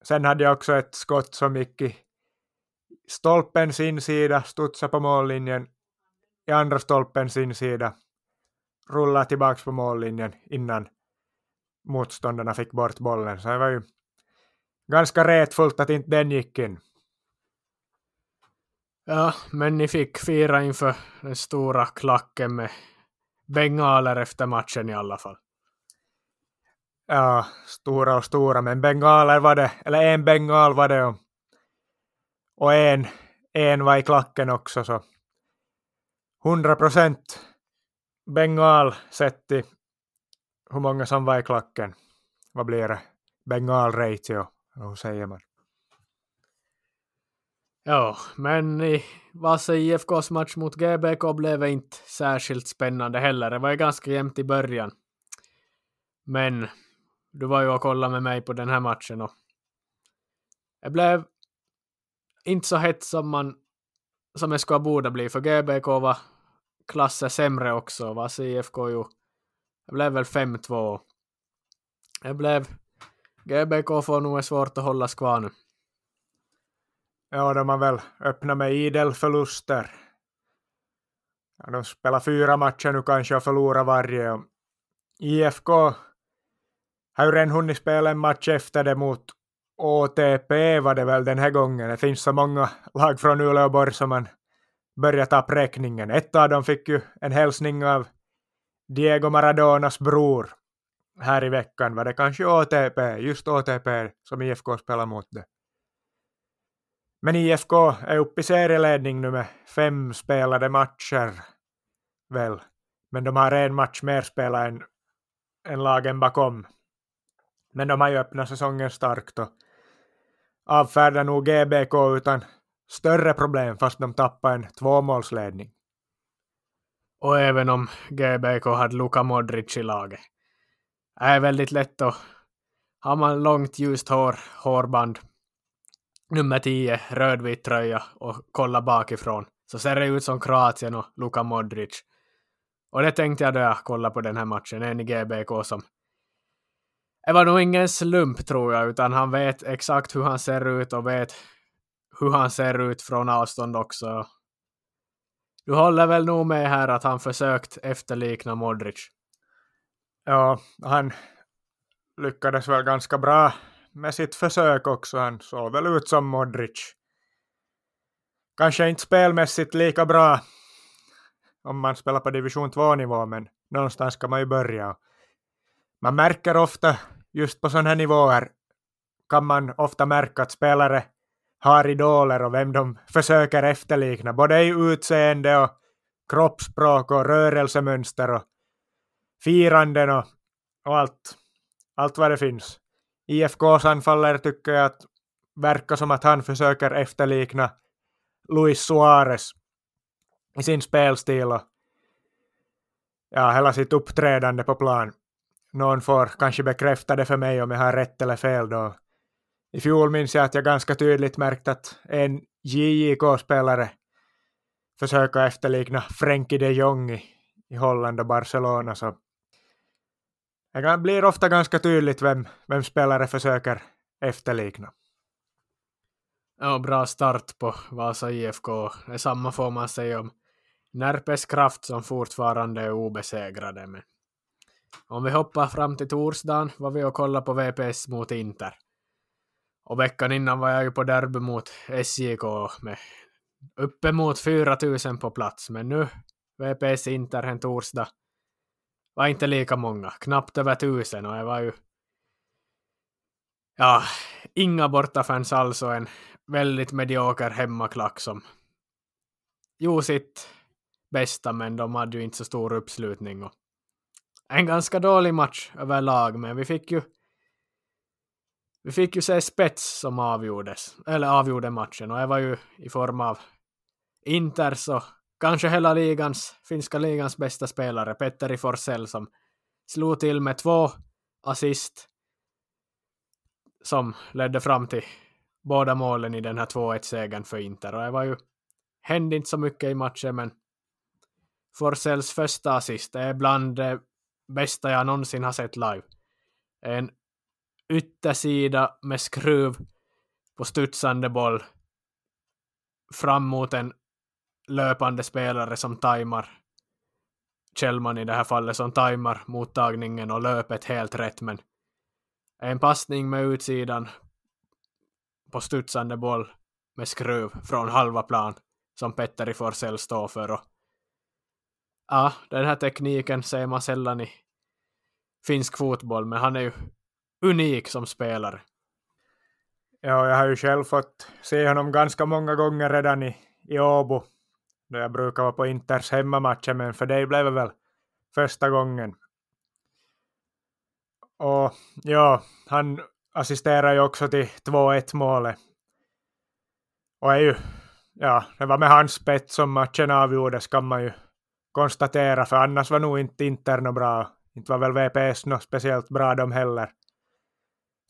Speaker 2: Sen hade jag också ett skott som gick i stolpens insida, studsade på mållinjen, i andra stolpens insida, rullade tillbaka på mållinjen innan motståndarna fick bort bollen. Så det var ju ganska retfullt att inte den gick in.
Speaker 1: Ja, men ni fick fira inför den stora klacken med bengaler efter matchen i alla fall.
Speaker 2: Ja, stora och stora, men bengaler var det, eller en bengal var det och, och en, en var i klacken också så 100 procent bengal sett i hur många som var i klacken. Vad blir det? Bengal ratio, hur säger man?
Speaker 1: Ja, men i Vasa IFKs match mot GBK blev det inte särskilt spännande heller. Det var ju ganska jämnt i början. Men du var ju och kollade med mig på den här matchen och det blev inte så hett som man som det skulle borde bli, för GBK var klasser sämre också. Vasa IFK ju, det blev väl 5-2. Det blev GBK får nog svårt att hålla kvar nu.
Speaker 2: Ja, de har väl öppnat med idel förluster. Ja, de spelar fyra matcher nu kanske och förlorar varje. Och IFK har ju redan hunnit spela en match efter det mot ATP var det väl den här gången. Det finns så många lag från Uleåborg som man börjar ta räkningen. Ett av dem fick ju en hälsning av Diego Maradonas bror här i veckan. Var det kanske ATP, just ATP som IFK spelar mot det. Men IFK är uppe i serieledning nu med fem spelade matcher. Väl. Men de har en match mer spelat än, än lagen bakom. Men de har ju öppnat säsongen starkt och avfärdar nog GBK utan större problem fast de tappade en tvåmålsledning.
Speaker 1: Och även om GBK hade Luka Modric i laget. Det är väldigt lätt att har man långt ljust hår, hårband nummer 10, rödvit tröja och kolla bakifrån så ser det ut som Kroatien och Luka Modric. Och det tänkte jag då jag kollade på den här matchen, en i GBK som det var nog ingen slump tror jag, utan han vet exakt hur han ser ut och vet hur han ser ut från avstånd också. Du håller väl nog med här att han försökt efterlikna Modric?
Speaker 2: Ja, han lyckades väl ganska bra med sitt försök också. Han såg väl ut som Modric. Kanske inte spelmässigt lika bra om man spelar på division 2-nivå, men någonstans ska man ju börja. Man märker ofta, just på sådana här nivåer, kan man ofta märka att spelare har idoler och vem de försöker efterlikna, både i utseende och kroppsspråk och rörelsemönster och firanden och, och allt, allt vad det finns. IFKs anfallare tycker jag att verkar som att han försöker efterlikna Luis Suarez i sin spelstil och ja, hela sitt uppträdande på plan. Någon får kanske bekräfta det för mig om jag har rätt eller fel då. I fjol minns jag att jag ganska tydligt märkt att en JJK-spelare försöker efterlikna Frenkie de Jong i, i Holland och Barcelona så det blir ofta ganska tydligt vem, vem spelare försöker efterlikna.
Speaker 1: Ja, bra start på Vasa IFK. Detsamma får man säga om Närpes Kraft som fortfarande är obesegrade. Men om vi hoppar fram till torsdagen var vi och kollade på VPS mot Inter. Och veckan innan var jag ju på derby mot SJK med uppemot 4000 på plats. Men nu VPS Inter en torsdag var inte lika många, knappt över tusen och det var ju ja, inga bortafans alls och en väldigt medioker hemmaklack som gjorde sitt bästa, men de hade ju inte så stor uppslutning. Och en ganska dålig match överlag, men vi fick ju vi fick ju se spets som avgjordes, eller avgjorde matchen och det var ju i form av Inters och kanske hela ligans, finska ligans bästa spelare, Petteri Forsell, som slog till med två assist som ledde fram till båda målen i den här 2-1-segern för Inter. Och det var ju, hände inte så mycket i matchen, men Forsells första assist är bland det bästa jag någonsin har sett live. En yttersida med skruv på studsande boll fram mot en löpande spelare som tajmar Kjellman i det här fallet som tajmar mottagningen och löpet helt rätt men en passning med utsidan på studsande boll med skruv från halva plan som Petteri Forsell står för. Och ja, den här tekniken ser man sällan i finsk fotboll, men han är ju unik som spelare.
Speaker 2: Ja, jag har ju själv fått se honom ganska många gånger redan i, i Åbo, då jag brukar vara på Inters hemmamatcher, men för dig blev det väl första gången. Och ja, han assisterar ju också till 2-1 målet. Och är ju, ja, det var med hans spets som matchen avgjordes kan man ju konstatera, för annars var nog inte Inter något bra. Inte var väl VPS något speciellt bra de heller.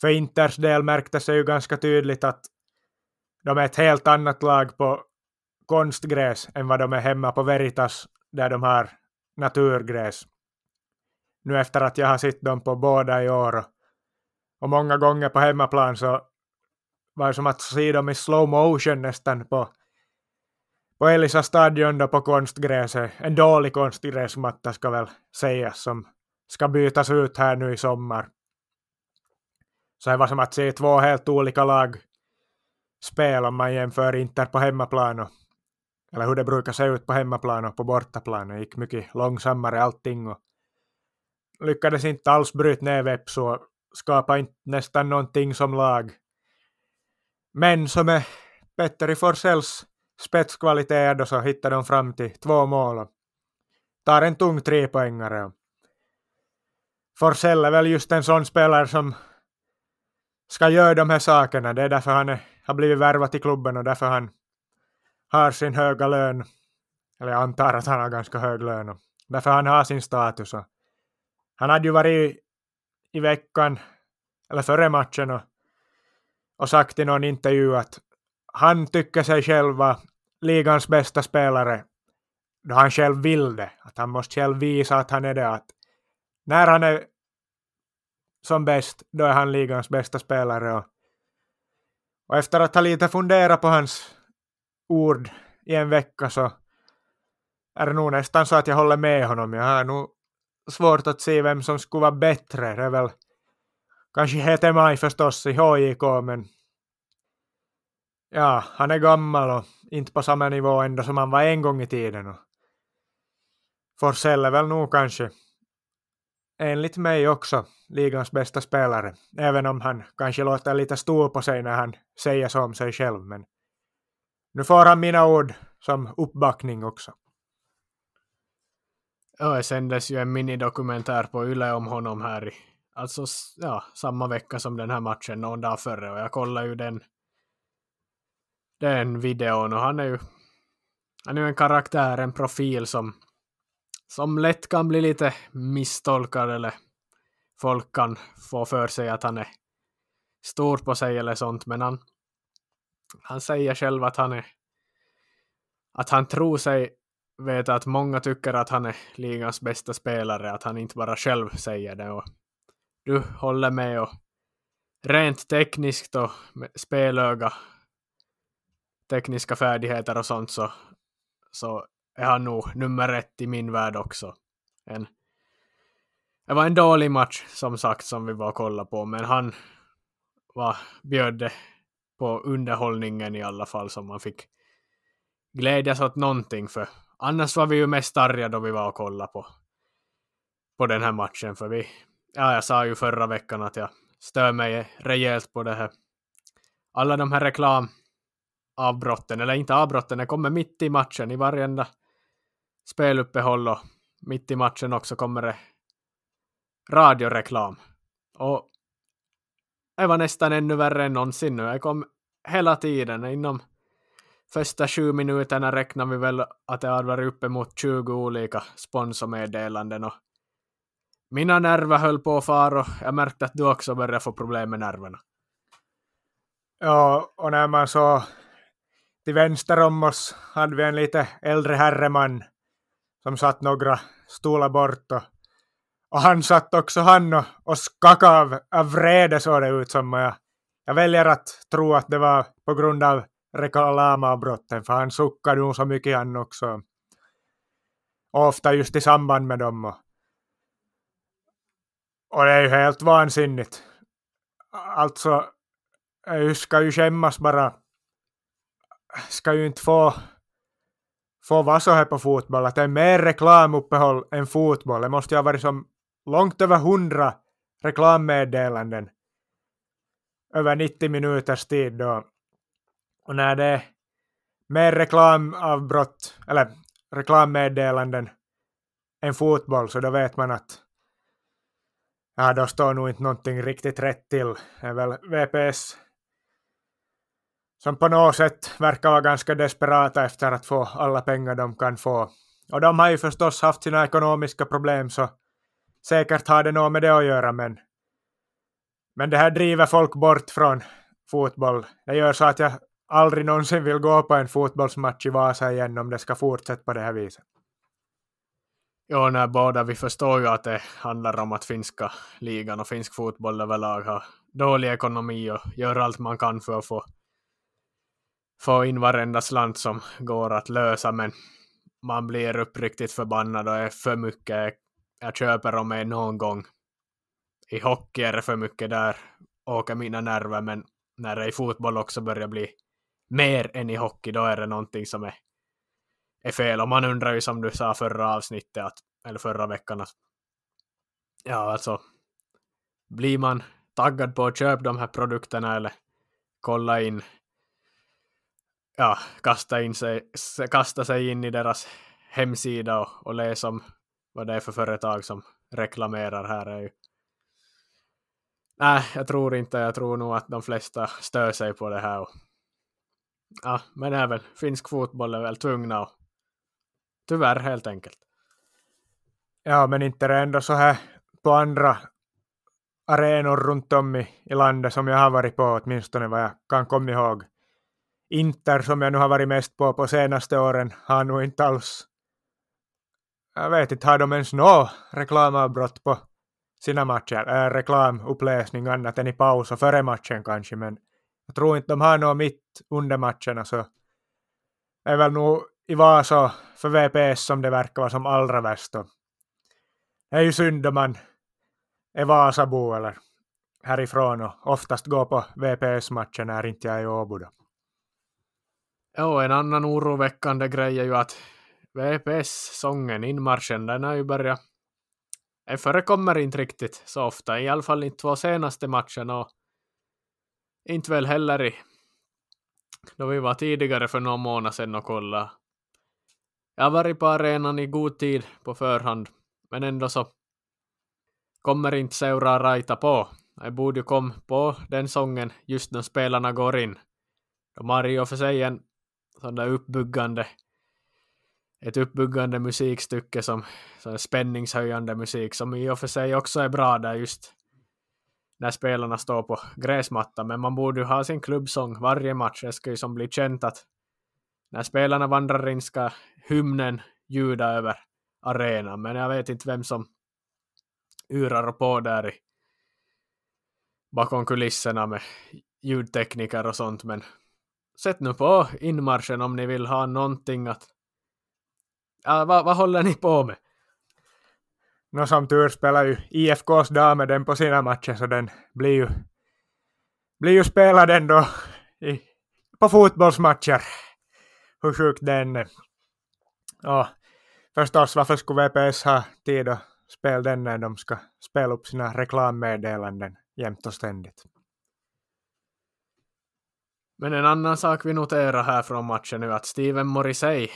Speaker 2: För Inters del märktes det ju ganska tydligt att de är ett helt annat lag på konstgräs än vad de är hemma på Veritas där de har naturgräs nu efter att jag har sett dem på båda i år. Och många gånger på hemmaplan så var det som att se dem i slow motion nästan på, på Elisa stadion då på konstgräset. En dålig konstgräsmatta ska väl sägas som ska bytas ut här nu i sommar. Så det var som att se två helt olika lag spela om man jämför Inter på hemmaplan och, eller hur det brukar se ut på hemmaplan och på bortaplan. Det gick mycket långsammare allting och lyckades inte alls bryta ner Vepsu och skapa inte nästan någonting som lag. Men som är Petteri Forsells spetskvaliteter då så hittar de fram till två mål och tar en tung trepoängare. Forsell är väl just en sån spelare som ska göra de här sakerna. Det är därför han är, har blivit värvad till klubben och därför han har sin höga lön. Eller jag antar att han har ganska hög lön. Och därför han har sin status. Och han hade ju varit i veckan, eller före matchen, och, och sagt i någon intervju att han tycker sig själv vara ligans bästa spelare då han själv vill det. Att han måste själv visa att han är det. Att när han är som bäst, då är han ligans bästa spelare. Och, och efter att ha lite funderat på hans ord i en vecka så är det nog nästan så att jag håller med honom. Jag har nog svårt att se vem som skulle vara bättre. Det är väl kanske Hetemaj förstås i HJK, men ja, han är gammal och inte på samma nivå ändå som han var en gång i tiden. Forsell är väl nog kanske enligt mig också ligans bästa spelare, även om han kanske låter lite stor på sig när han säger så om sig själv. Men nu får han mina ord som uppbackning också.
Speaker 1: Ja, det sändes ju en minidokumentär på Yle om honom här i, alltså ja, samma vecka som den här matchen, någon dag före, och jag kollade ju den, den videon och han är ju, han är ju en karaktär, en profil som, som lätt kan bli lite misstolkad eller folk kan få för sig att han är stor på sig eller sånt, men han, han säger själv att han är att han tror sig veta att många tycker att han är ligans bästa spelare, att han inte bara själv säger det. Och du håller med och rent tekniskt och med spelöga, tekniska färdigheter och sånt så, så är han nog nummer ett i min värld också. En, det var en dålig match som sagt som vi var och kollade på, men han var, bjöd på underhållningen i alla fall som man fick glädjas åt någonting för annars var vi ju mest arga då vi var och kollade på, på den här matchen för vi, ja jag sa ju förra veckan att jag stör mig rejält på det här alla de här reklamavbrotten, eller inte avbrotten, det kommer mitt i matchen i varenda speluppehåll och mitt i matchen också kommer det radioreklam. Och det var nästan ännu värre än någonsin nu. Det kom hela tiden. Inom första sju minuterna räknar vi väl att det hade varit uppemot 20 olika sponsormeddelanden och mina nerver höll på att fara och jag märkte att du också började få problem med nerverna.
Speaker 2: Ja, och när man så till vänster om oss hade vi en lite äldre herreman som satt några stolar bort och, och han satt också han och, och skakade av, av vrede såg det ut som. Jag, jag väljer att tro att det var på grund av reklamavbrotten för han suckade nog så mycket han också. ofta just i samband med dem. Och, och det är ju helt vansinnigt. Alltså, jag ska ju skämmas bara. Ska ju inte få, få vara så här på fotboll, att det är mer reklamuppehåll än fotboll. Det måste ju ha varit som långt över hundra reklammeddelanden över 90 minuters tid då. Och när det eh, är mer reklamavbrott, ah, eller reklammeddelanden än fotboll, så då vet man att ah, ja, då står nog inte någonting riktigt rätt till. Det är väl VPS som på något sätt verkar vara ganska desperata efter att få alla pengar de kan få. Och de har ju förstås haft sina ekonomiska problem så säkert har det något med det att göra men men det här driver folk bort från fotboll. Det gör så att jag aldrig någonsin vill gå på en fotbollsmatch i Vasa igen om det ska fortsätta på det här viset.
Speaker 1: Jo, när båda vi förstår ju att det handlar om att finska ligan och finsk fotboll överlag har dålig ekonomi och gör allt man kan för att få få in varenda slant som går att lösa, men man blir uppriktigt förbannad och är för mycket jag köper dem mig någon gång. I hockey är det för mycket där åker mina nerver, men när det i fotboll också börjar bli mer än i hockey, då är det någonting som är, är fel. Och man undrar ju som du sa förra avsnittet, att, eller förra veckan, att ja, alltså blir man taggad på att köpa de här produkterna eller kolla in ja, kasta, in sig, kasta sig in i deras hemsida och, och läsa om vad det är för företag som reklamerar här. Är ju... Nej, jag tror inte. Jag tror nog att de flesta stör sig på det här. Och... Ja, men även finsk fotboll är väl tvungna och tyvärr helt enkelt.
Speaker 2: Ja, men inte det ändå så här på andra arenor runt om i, i landet som jag har varit på, åtminstone vad jag kan komma ihåg. Inter som jag nu har varit mest på på senaste åren har nog inte alls jag vet inte, har de ens nå reklamavbrott på sina matcher, äh, reklamuppläsning annat än i paus och före matchen kanske, men jag tror inte de har något mitt under matcherna så det är väl nog i Vasa för VPS som det verkar vara som allra värst. Det är ju synd om man är Vasabo eller härifrån och oftast går på VPS-matcher när inte jag är i Åbo.
Speaker 1: Ja, en annan oroväckande grej är ju att VPS-sången, inmarschen, den har ju börjat... Den förekommer inte riktigt så ofta, i alla fall inte två senaste matcherna och inte väl heller i... Då vi var tidigare för någon månad sedan och kolla. Jag har varit på arenan i god tid på förhand, men ändå så kommer inte Seura Raita på. Jag borde ju komma på den sången just när spelarna går in. De har i och för sig en sån där uppbyggande ett uppbyggande musikstycke som så spänningshöjande musik som i och för sig också är bra där just när spelarna står på gräsmattan men man borde ju ha sin klubbsång varje match. Det ska ju som bli känt att när spelarna vandrar in ska hymnen ljuda över arenan men jag vet inte vem som urar på där i bakom kulisserna med ljudtekniker och sånt men sätt nu på inmarschen om ni vill ha någonting att äh, Ja, vad, vad håller ni på med?
Speaker 2: Nå som tur spelar ju IFKs damer den på sina matcher så den blir ju, blir ju spelad ändå i, på fotbollsmatcher. Hur sjukt den är. Och förstås varför skulle VPS ha tid att spela den när de ska spela upp sina reklammeddelanden jämt och ständigt.
Speaker 1: Men en annan sak vi noterar här från matchen nu att Steven Morrissey,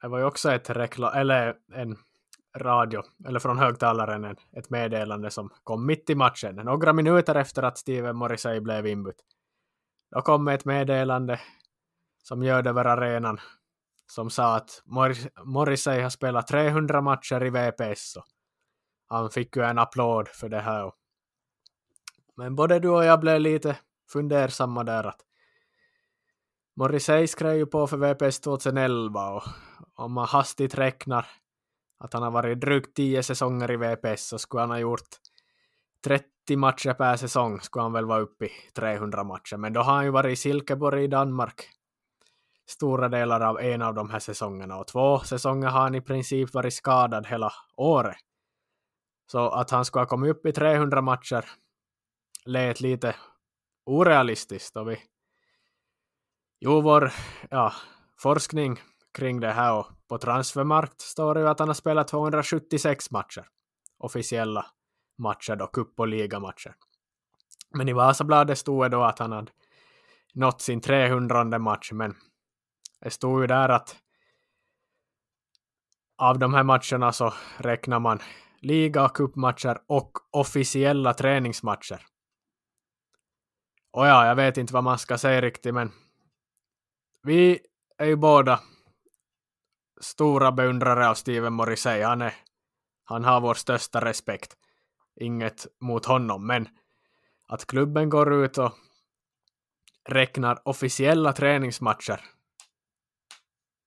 Speaker 1: det var ju också ett reklam, eller en radio, eller från högtalaren, ett meddelande som kom mitt i matchen, några minuter efter att Steven Morrissey blev inbytt. Då kom ett meddelande som gör det över arenan som sa att Morrissey har spelat 300 matcher i VPS. Och han fick ju en applåd för det här. Men både du och jag blev lite fundersamma där att Morrissey skrev ju på för VPS 2011 och om man hastigt räknar att han har varit drygt 10 säsonger i VPS så skulle han ha gjort 30 matcher per säsong skulle han väl vara uppe i 300 matcher. Men då har han ju varit i Silkeborg i Danmark stora delar av en av de här säsongerna och två säsonger har han i princip varit skadad hela året. Så att han skulle ha kommit upp i 300 matcher lät lite orealistiskt och vi Jo, vår ja, forskning kring det här och på transfermarkt står det ju att han har spelat 276 matcher. Officiella matcher då, cup och ligamatcher. Men i Vasabladet stod det då att han hade nått sin 300 match, men det stod ju där att av de här matcherna så räknar man liga och cupmatcher och officiella träningsmatcher. Och ja, jag vet inte vad man ska säga riktigt, men vi är ju båda stora beundrare av Steven Morrissey. Han, är, han har vår största respekt. Inget mot honom, men att klubben går ut och räknar officiella träningsmatcher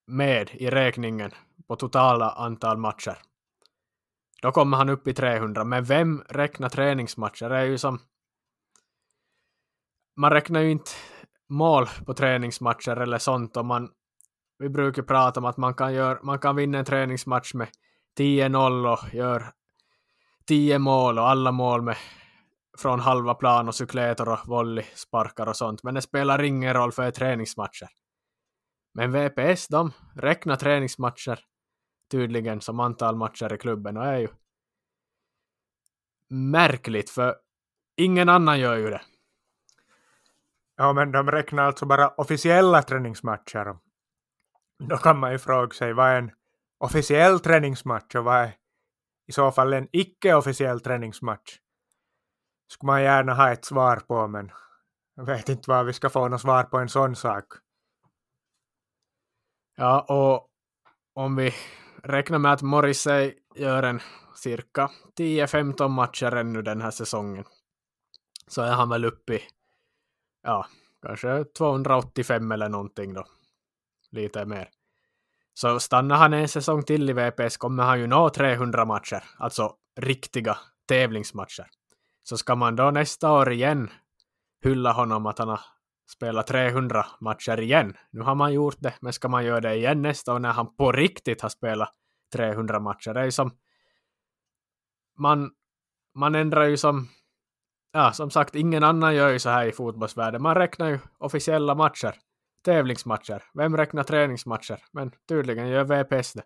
Speaker 1: med i räkningen på totala antal matcher. Då kommer han upp i 300, men vem räknar träningsmatcher? Det är ju som... Man räknar ju inte mål på träningsmatcher eller sånt och man... Vi brukar prata om att man kan, gör, man kan vinna en träningsmatch med 10-0 och gör 10 mål och alla mål med från halva plan och cykletor och volley, sparkar och sånt. Men det spelar ingen roll för träningsmatcher. Men VPS, de räknar träningsmatcher tydligen som antal matcher i klubben och är ju märkligt för ingen annan gör ju det.
Speaker 2: Ja, men de räknar alltså bara officiella träningsmatcher. Då kan man ju fråga sig vad är en officiell träningsmatch och vad är i så fall en icke-officiell träningsmatch? Skulle man gärna ha ett svar på, men jag vet inte vad vi ska få något svar på en sån sak.
Speaker 1: Ja, och om vi räknar med att Morrissey gör en cirka 10-15 matcher ännu den här säsongen så är han väl uppe i ja, kanske 285 eller någonting då. Lite mer. Så stannar han en säsong till i VPS kommer han ju nå 300 matcher, alltså riktiga tävlingsmatcher. Så ska man då nästa år igen hylla honom att han har spelat 300 matcher igen. Nu har man gjort det, men ska man göra det igen nästa år när han på riktigt har spelat 300 matcher? Det är ju som... Man, man ändrar ju som... Ja, som sagt, ingen annan gör ju så här i fotbollsvärlden. Man räknar ju officiella matcher, tävlingsmatcher. Vem räknar träningsmatcher? Men tydligen gör VPS det.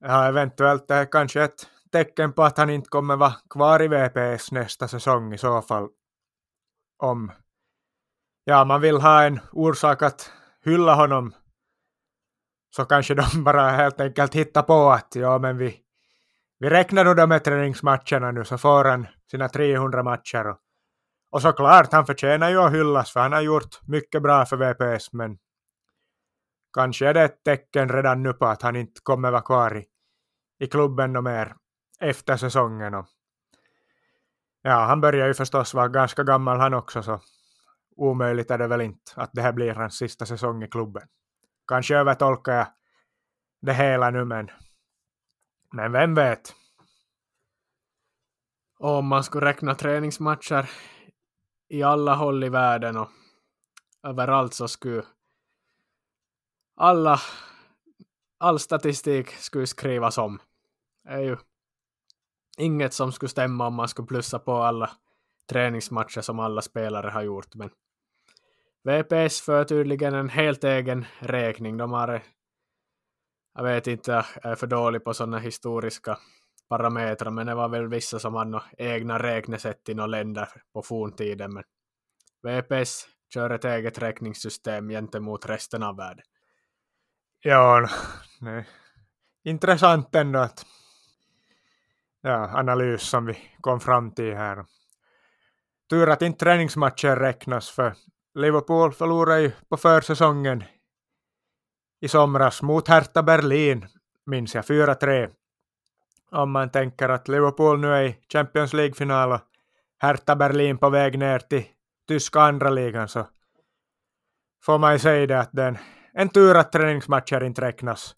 Speaker 2: Ja, eventuellt det är kanske ett tecken på att han inte kommer vara kvar i VPS nästa säsong i så fall. Om ja, man vill ha en orsak att hylla honom så kanske de bara helt enkelt hittar på att ja, men vi, vi räknar då de här träningsmatcherna nu så får han sina 300 matcher. Och, och såklart, han förtjänar ju att hyllas för han har gjort mycket bra för VPS men kanske är det ett tecken redan nu på att han inte kommer vara kvar i, i klubben och mer efter säsongen. Och, ja, han börjar ju förstås vara ganska gammal han också så omöjligt är det väl inte att det här blir hans sista säsong i klubben. Kanske övertolkar jag det hela nu, men, men vem vet?
Speaker 1: Om man skulle räkna träningsmatcher i alla håll i världen och överallt så skulle alla all statistik skulle skrivas om. Det är ju inget som skulle stämma om man skulle plussa på alla träningsmatcher som alla spelare har gjort. Men VPS för tydligen en helt egen räkning. De har, jag vet inte, jag är för dålig på sådana historiska parametrar, men det var väl vissa som hade egna räknesätt i några länder på forntiden. Men VPS kör ett eget räkningssystem gentemot resten av världen.
Speaker 2: Ja, nej. intressant ändå att ja, analys som vi kom fram till här. Tur att inte träningsmatcher räknas för Liverpool förlorade ju på försäsongen i somras mot Hertha Berlin, minns jag, 4-3. Om man tänker att Liverpool nu är i Champions League-final och Hertha Berlin på väg ner till tyska andra ligan så får man ju säga det att det är en tur att träningsmatcher inte räknas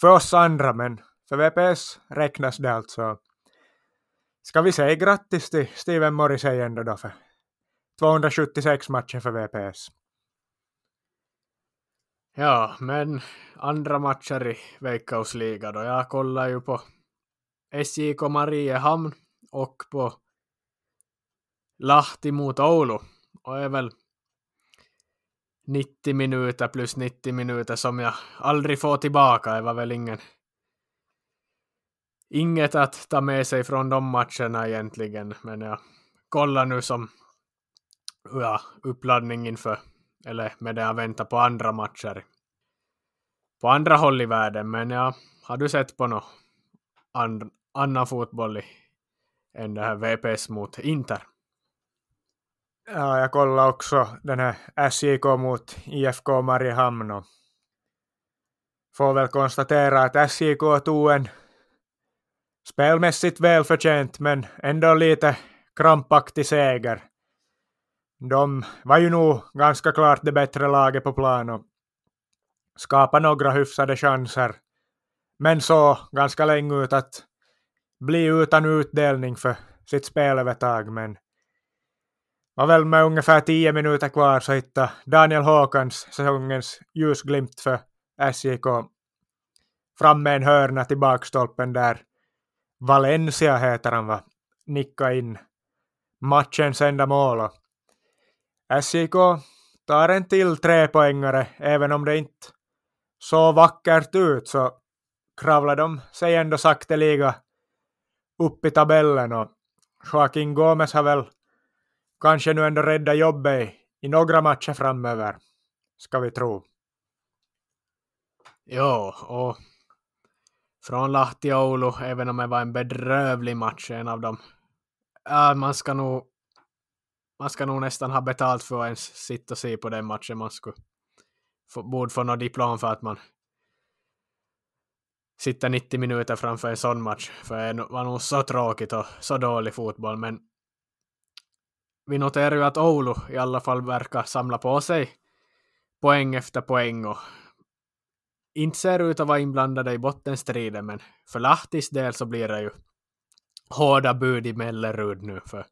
Speaker 2: för oss andra, men för VPS räknas det alltså. Ska vi säga grattis till Steven Morrissey ändå då för 276 matcher för VPS.
Speaker 1: Ja, men andra matcher i Veikkausliga då. Jag kollar ju på SJK Mariehamn och på Lahti mot Oulu. Och är väl 90 minuter plus 90 minuter som jag aldrig får tillbaka. Det var väl ingen inget att ta med sig från de matcherna egentligen. Men jag kollar nu som ja, uppladdning inför, eller medan jag väntar på andra matcher på andra håll i världen. Men ja, har du sett på någon and, annan fotboll i, än det här VPS mot Inter?
Speaker 2: Ja, jag kollade också den här SJK mot IFK Mariehamn och får väl konstatera att SJK tog en spelmässigt välförtjänt men ändå lite krampaktig seger. De var ju nog ganska klart det bättre laget på plan och skapade några hyfsade chanser. Men så ganska länge ut att bli utan utdelning för sitt spelövertag. Men var väl med ungefär tio minuter kvar så hittade Daniel Håkans säsongens ljusglimt för SJK fram med en hörna till bakstolpen där Valencia heter han va, nicka in matchens enda mål. SJK tar en till trepoängare, även om det inte så vackert ut så kravlar de sig ändå sakteliga upp i tabellen och Joaquin Gomes har väl kanske nu ändå räddat jobbet i några matcher framöver, ska vi tro.
Speaker 1: Jo, och från Lahti Oulu, även om det var en bedrövlig match, en av dem. Äh, man ska nog man ska nog nästan ha betalt för att ens sitta och se på den matchen. Man skulle få, borde få något diplom för att man sitter 90 minuter framför en sån match. För det var nog så tråkigt och så dålig fotboll. Men vi noterar ju att Oulu i alla fall verkar samla på sig poäng efter poäng och inte ser ut att vara inblandade i bottenstriden, men för Lahtis del så blir det ju hårda bud i Mellerud nu, för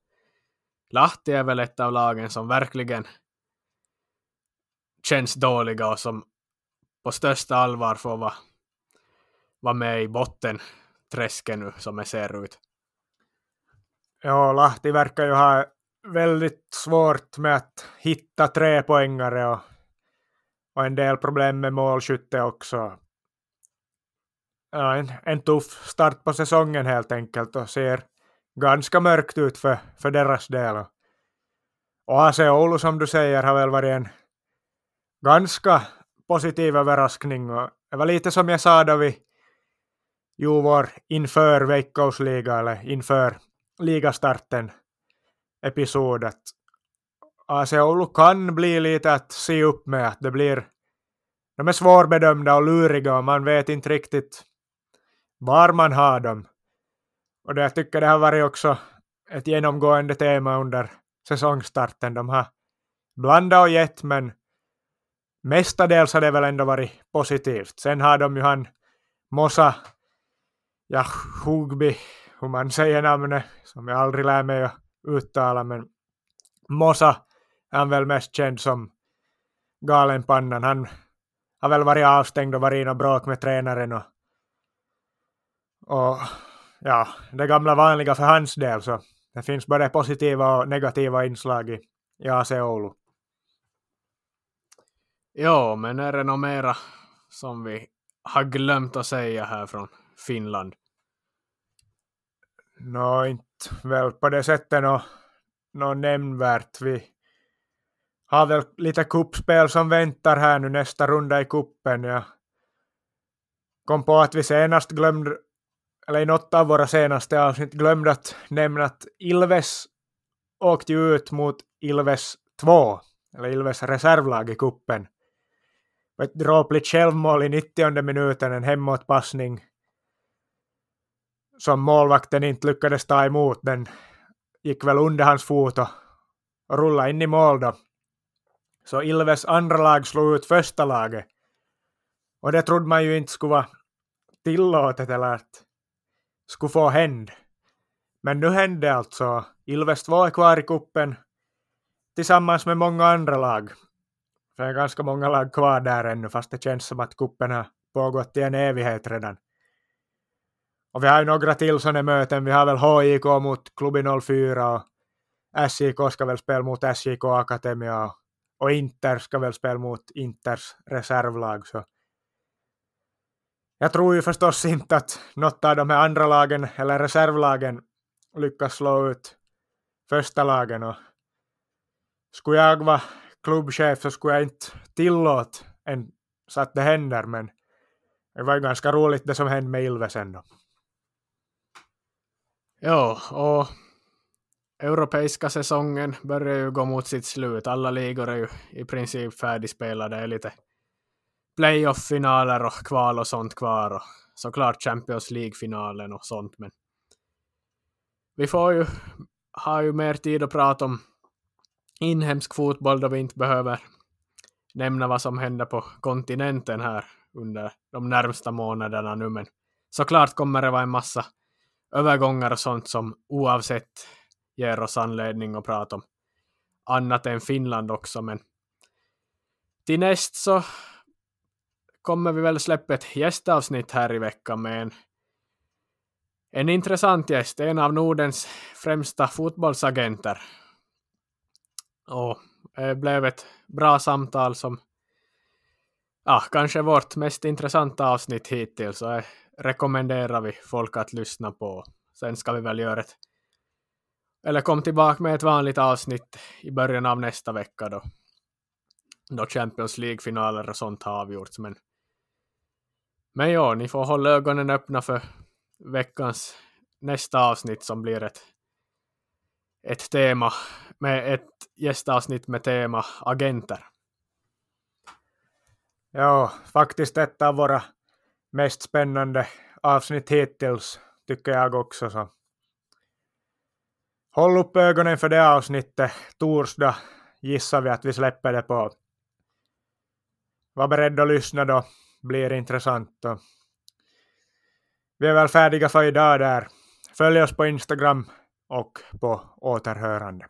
Speaker 1: Lahti är väl ett av lagen som verkligen känns dåliga och som på största allvar får vara, vara med i bottenträsket nu som det ser ut.
Speaker 2: Ja, Lahti verkar ju ha väldigt svårt med att hitta trepoängare och, och en del problem med målskytte också. Ja, en, en tuff start på säsongen helt enkelt och ser ganska mörkt ut för, för deras del. Och AC Oulu som du säger har väl varit en ganska positiv överraskning och det var lite som jag sa då vi gjorde vår inför Veikkausliga eller inför ligastarten episod att AC Oulu kan bli lite att se upp med att det blir de är svårbedömda och luriga och man vet inte riktigt var man har dem. Och det, jag tycker det har varit också ett genomgående tema under säsongstarten. De har blandat och gett, men mestadels har det väl ändå varit positivt. Sen har de ju han Mosa ja, Hugby, hur man säger namnet, som jag aldrig lär mig att uttala, men Mosa är han väl mest känd som Galenpannan. Han har väl varit avstängd och varit i något bråk med tränaren och, och ja, det gamla vanliga för hans del så det finns både positiva och negativa inslag i, i AC Oulu.
Speaker 1: Ja, men är det något mera som vi har glömt att säga här från Finland?
Speaker 2: Nå, inte väl på det sättet något nå nämnvärt. Vi har väl lite kuppspel som väntar här nu nästa runda i kuppen. Jag kom på att vi senast glömde, eller i något av våra senaste avsnitt glömde att nämna att Ilves åkte ut mot Ilves 2, eller Ilves reservlag i kuppen. Ett dråpligt självmål i 90 minuten, en hemåtpassning som målvakten inte lyckades ta emot. Den gick väl under hans fot och, och rullade in i mål då. Så Ilves andra lag slog ut första laget. Och det trodde man ju inte skulle vara tillåtet eller att skulle få hända. Men nu hände alltså. Ilves 2 är kvar i kuppen tillsammans med många andra lag. Det är ganska många lag kvar där ännu fast det känns som att kuppen har pågått i en evighet redan. Och vi har ju några till sådana möten. Vi har väl HIK mot klubben 04 och SJK ska väl spela mot SJK Akademia och, och Inter ska väl spela mot Inters reservlag. Så. Jag tror ju förstås inte att något av de här andra lagen eller reservlagen lyckas slå ut första lagen. Och skulle jag vara klubbchef så skulle jag inte tillåta en, så att det händer, men det var ju ganska roligt det som hände med Ilves ändå.
Speaker 1: Ja, och europeiska säsongen börjar ju gå mot sitt slut. Alla ligor är ju i princip färdigspelade. Det är lite playoff-finaler och kval och sånt kvar. Och såklart Champions League-finalen och sånt. Men vi får ju ha ju mer tid att prata om inhemsk fotboll då vi inte behöver nämna vad som händer på kontinenten här under de närmsta månaderna nu. Men såklart kommer det vara en massa övergångar och sånt som oavsett ger oss anledning att prata om annat än Finland också. Men till näst så kommer vi väl släppa ett gästavsnitt här i veckan med en, en intressant gäst, en av Nordens främsta fotbollsagenter. Och det blev ett bra samtal som ja, kanske vårt mest intressanta avsnitt hittills. Så rekommenderar vi folk att lyssna på. Sen ska vi väl göra ett eller kom tillbaka med ett vanligt avsnitt i början av nästa vecka då, då Champions League-finaler och sånt har avgjorts. Men, men ja, ni får hålla ögonen öppna för veckans nästa avsnitt som blir ett, ett tema med ett gästavsnitt med tema agenter.
Speaker 2: Ja, faktiskt ett av våra mest spännande avsnitt hittills, tycker jag också. Så. Håll upp ögonen för det avsnittet. Torsdag gissar vi att vi släpper det på. Var beredd att lyssna då. Blir intressant. Och vi är väl färdiga för idag där. Följ oss på Instagram och på återhörande.